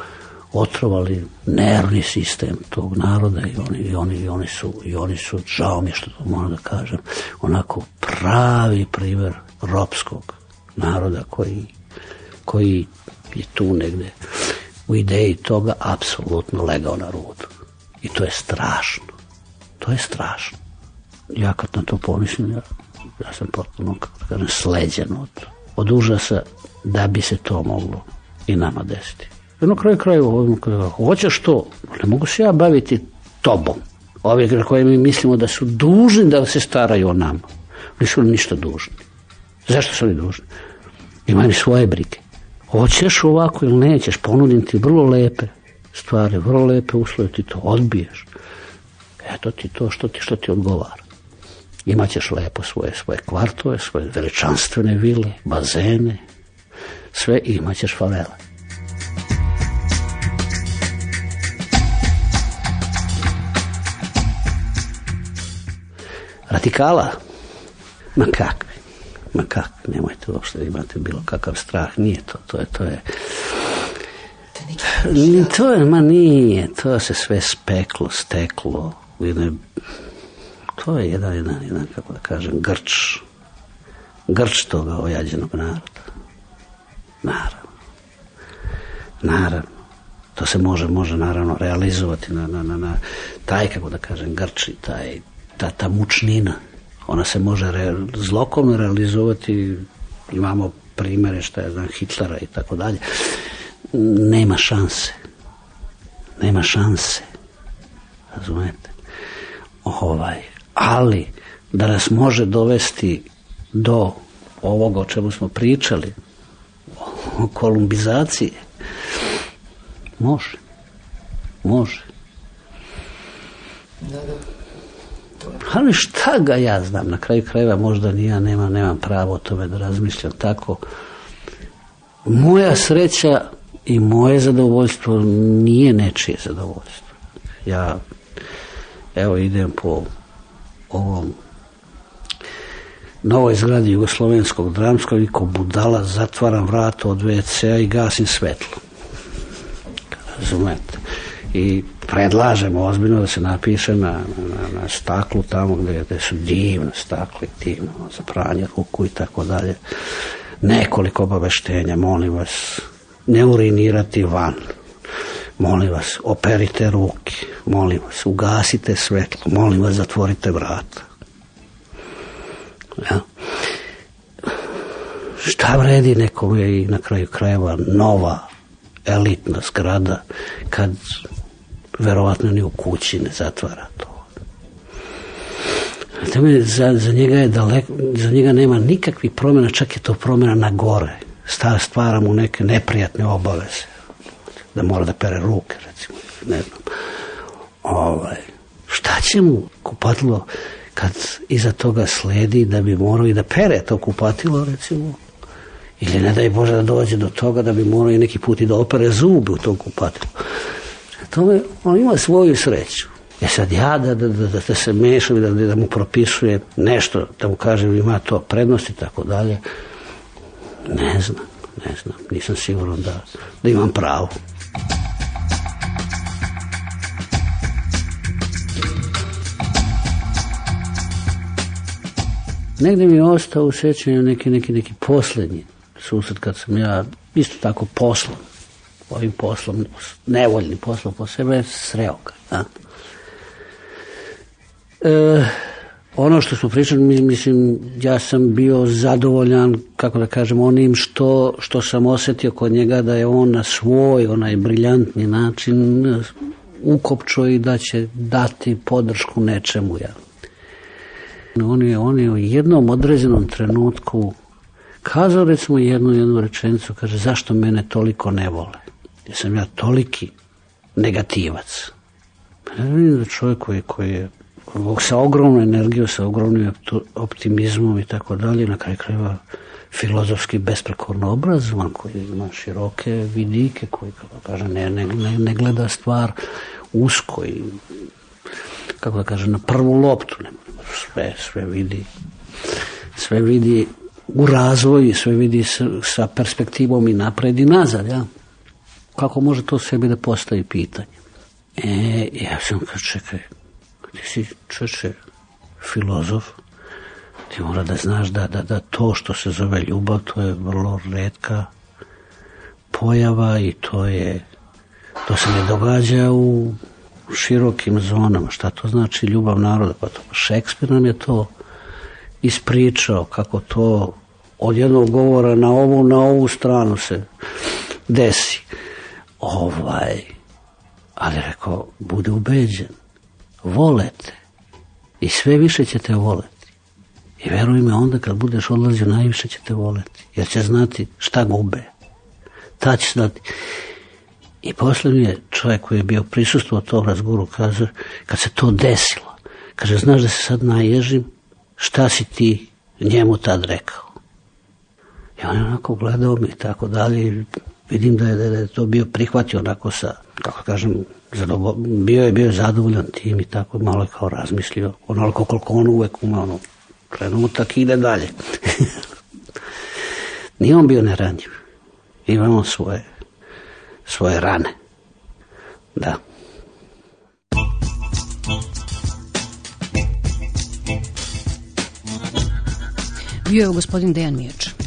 otrovali nervni sistem tog naroda i oni, i oni, i oni, su, i oni su, žao mi što to moram da kažem, onako pravi primer ropskog naroda koji, koji je tu negde u ideji toga apsolutno legao na rudu. I to je strašno. To je strašno. Ja kad na to pomislim, ja, ja sam potpuno, kako da kažem, sleđen od, od užasa da bi se to moglo i nama desiti. Jedno kraju kraju, hoćeš to, ne mogu se ja baviti tobom. Ovi na koje mi mislimo da su dužni da se staraju o nama. Nisu ništa dužni. Zašto su oni dužni? Imaju svoje brige. Hoćeš ovako ili nećeš, ponudim ti vrlo lepe stvari, vrlo lepe uslove, ti to odbiješ. Eto ti to što ti, što ti odgovara. Imaćeš lepo svoje, svoje kvartove, svoje veličanstvene vile, bazene, sve imaćeš favele. Radikala? Ma kakve? Ma kak, nemojte uopšte da imate bilo kakav strah, nije to, to je, to je, Ni To je, ma nije, to se sve speklo, steklo. u jednoj- To je jedan, jedan, jedan, kako da kažem, grč. Grč toga ojađenog naroda. Naravno. Naravno. To se može, može naravno realizovati na, na, na, na taj, kako da kažem, grči, taj, ta, ta mučnina. Ona se može re, zlokomno realizovati, imamo primere, šta ja znam, Hitlera i tako dalje. Nema šanse. Nema šanse. Razumete? Ovaj, ali da nas može dovesti do ovoga o čemu smo pričali, o kolumbizaciji, može. Može. Ali šta ga ja znam, na kraju krajeva možda ni ja nemam, nemam pravo o tome da razmišljam tako. Moja sreća i moje zadovoljstvo nije nečije zadovoljstvo. Ja evo idem po ovom novoj zgradi Jugoslovenskog dramskog i ko budala zatvaram vrata od WC-a i gasim svetlo. Razumete? I predlažemo ozbiljno da se napiše na, na, na staklu tamo gde, gde su divne stakle, divno za pranje ruku i tako dalje. Nekoliko obaveštenja, molim vas, ne urinirati van. Molim vas, operite ruke. Molim vas, ugasite svetlo. Molim vas, zatvorite vrata. Ja. Šta vredi nekom je i na kraju krajeva nova elitna zgrada kad verovatno ni u kući ne zatvara to. Tome, za, za njega je daleko, za njega nema nikakvih promjena, čak je to promjena na gore. Sta, stvara mu neke neprijatne obaveze. Da mora da pere ruke, recimo, ne znam. Ovaj, šta će mu kupatilo kad iza toga sledi da bi morao i da pere to kupatilo, recimo, ili ne daj Bože da dođe do toga da bi morao i neki put i da opere zube u tom kupatilu. Tome, on ima svoju sreću. E sad ja da, da, da, da se mešam da, da mu propisuje nešto, da mu kažem ima to prednost i tako dalje, ne znam, ne znam, nisam siguran da, da imam pravo. Negde mi je ostao u sećanju neki, neki, neki poslednji susret kad sam ja isto tako poslom, ovim poslom, nevoljnim poslom po sebe, sreo ga. E, ono što smo pričali, mi- mislim, ja sam bio zadovoljan, kako da kažem, onim što, što sam osetio kod njega da je on na svoj, onaj briljantni način ukopčo i da će dati podršku nečemu. Ja. On je, on je u jednom određenom trenutku kazao recimo jednu, jednu rečenicu, kaže zašto mene toliko ne vole? Jer sam ja toliki negativac. Ja vidim da čovjek koji, koji je sa ogromnom energijom, sa ogromnim optimizmom i tako dalje, na kraju krajeva filozofski besprekorno obrazovan, koji ima široke vidike, koji, kako da kaže, ne, ne, ne, ne gleda stvar usko i kako da kaže, na prvu loptu, ne, sve, sve vidi, sve vidi u razvoju, sve vidi sa, sa perspektivom i napred i nazad, ja. Kako može to sebi da postavi pitanje? E, ja sam kao čekaj, ti si čeče filozof, ti mora da znaš da, da, da to što se zove ljubav, to je vrlo redka pojava i to je, to se ne događa u širokim zonama. Šta to znači ljubav naroda? Pa to Šekspir nam je to ispričao kako to od jednog govora na ovu, na ovu stranu se desi. Ovaj, ali rekao, bude ubeđen, volete i sve više ćete voleti. I veruj me, onda kad budeš odlazio, najviše ćete voleti, jer će znati šta gube. Ta će znati. I posle mi je čovjek koji je bio prisustvo tom razgovoru kaže, kad se to desilo, kaže, znaš da se sad naježim, šta si ti njemu tad rekao? I on je onako gledao mi i tako dalje vidim da je, da je to bio prihvatio onako sa, kako kažem, zadovo, bio je bio zadovoljan tim i tako malo je kao razmislio, onoliko koliko on uvek ume, ono, trenutak ide dalje. [LAUGHS] Nije on bio neranjiv. Ima on svoje, svoje rane. Da. Bio je gospodin Dejan Mijač.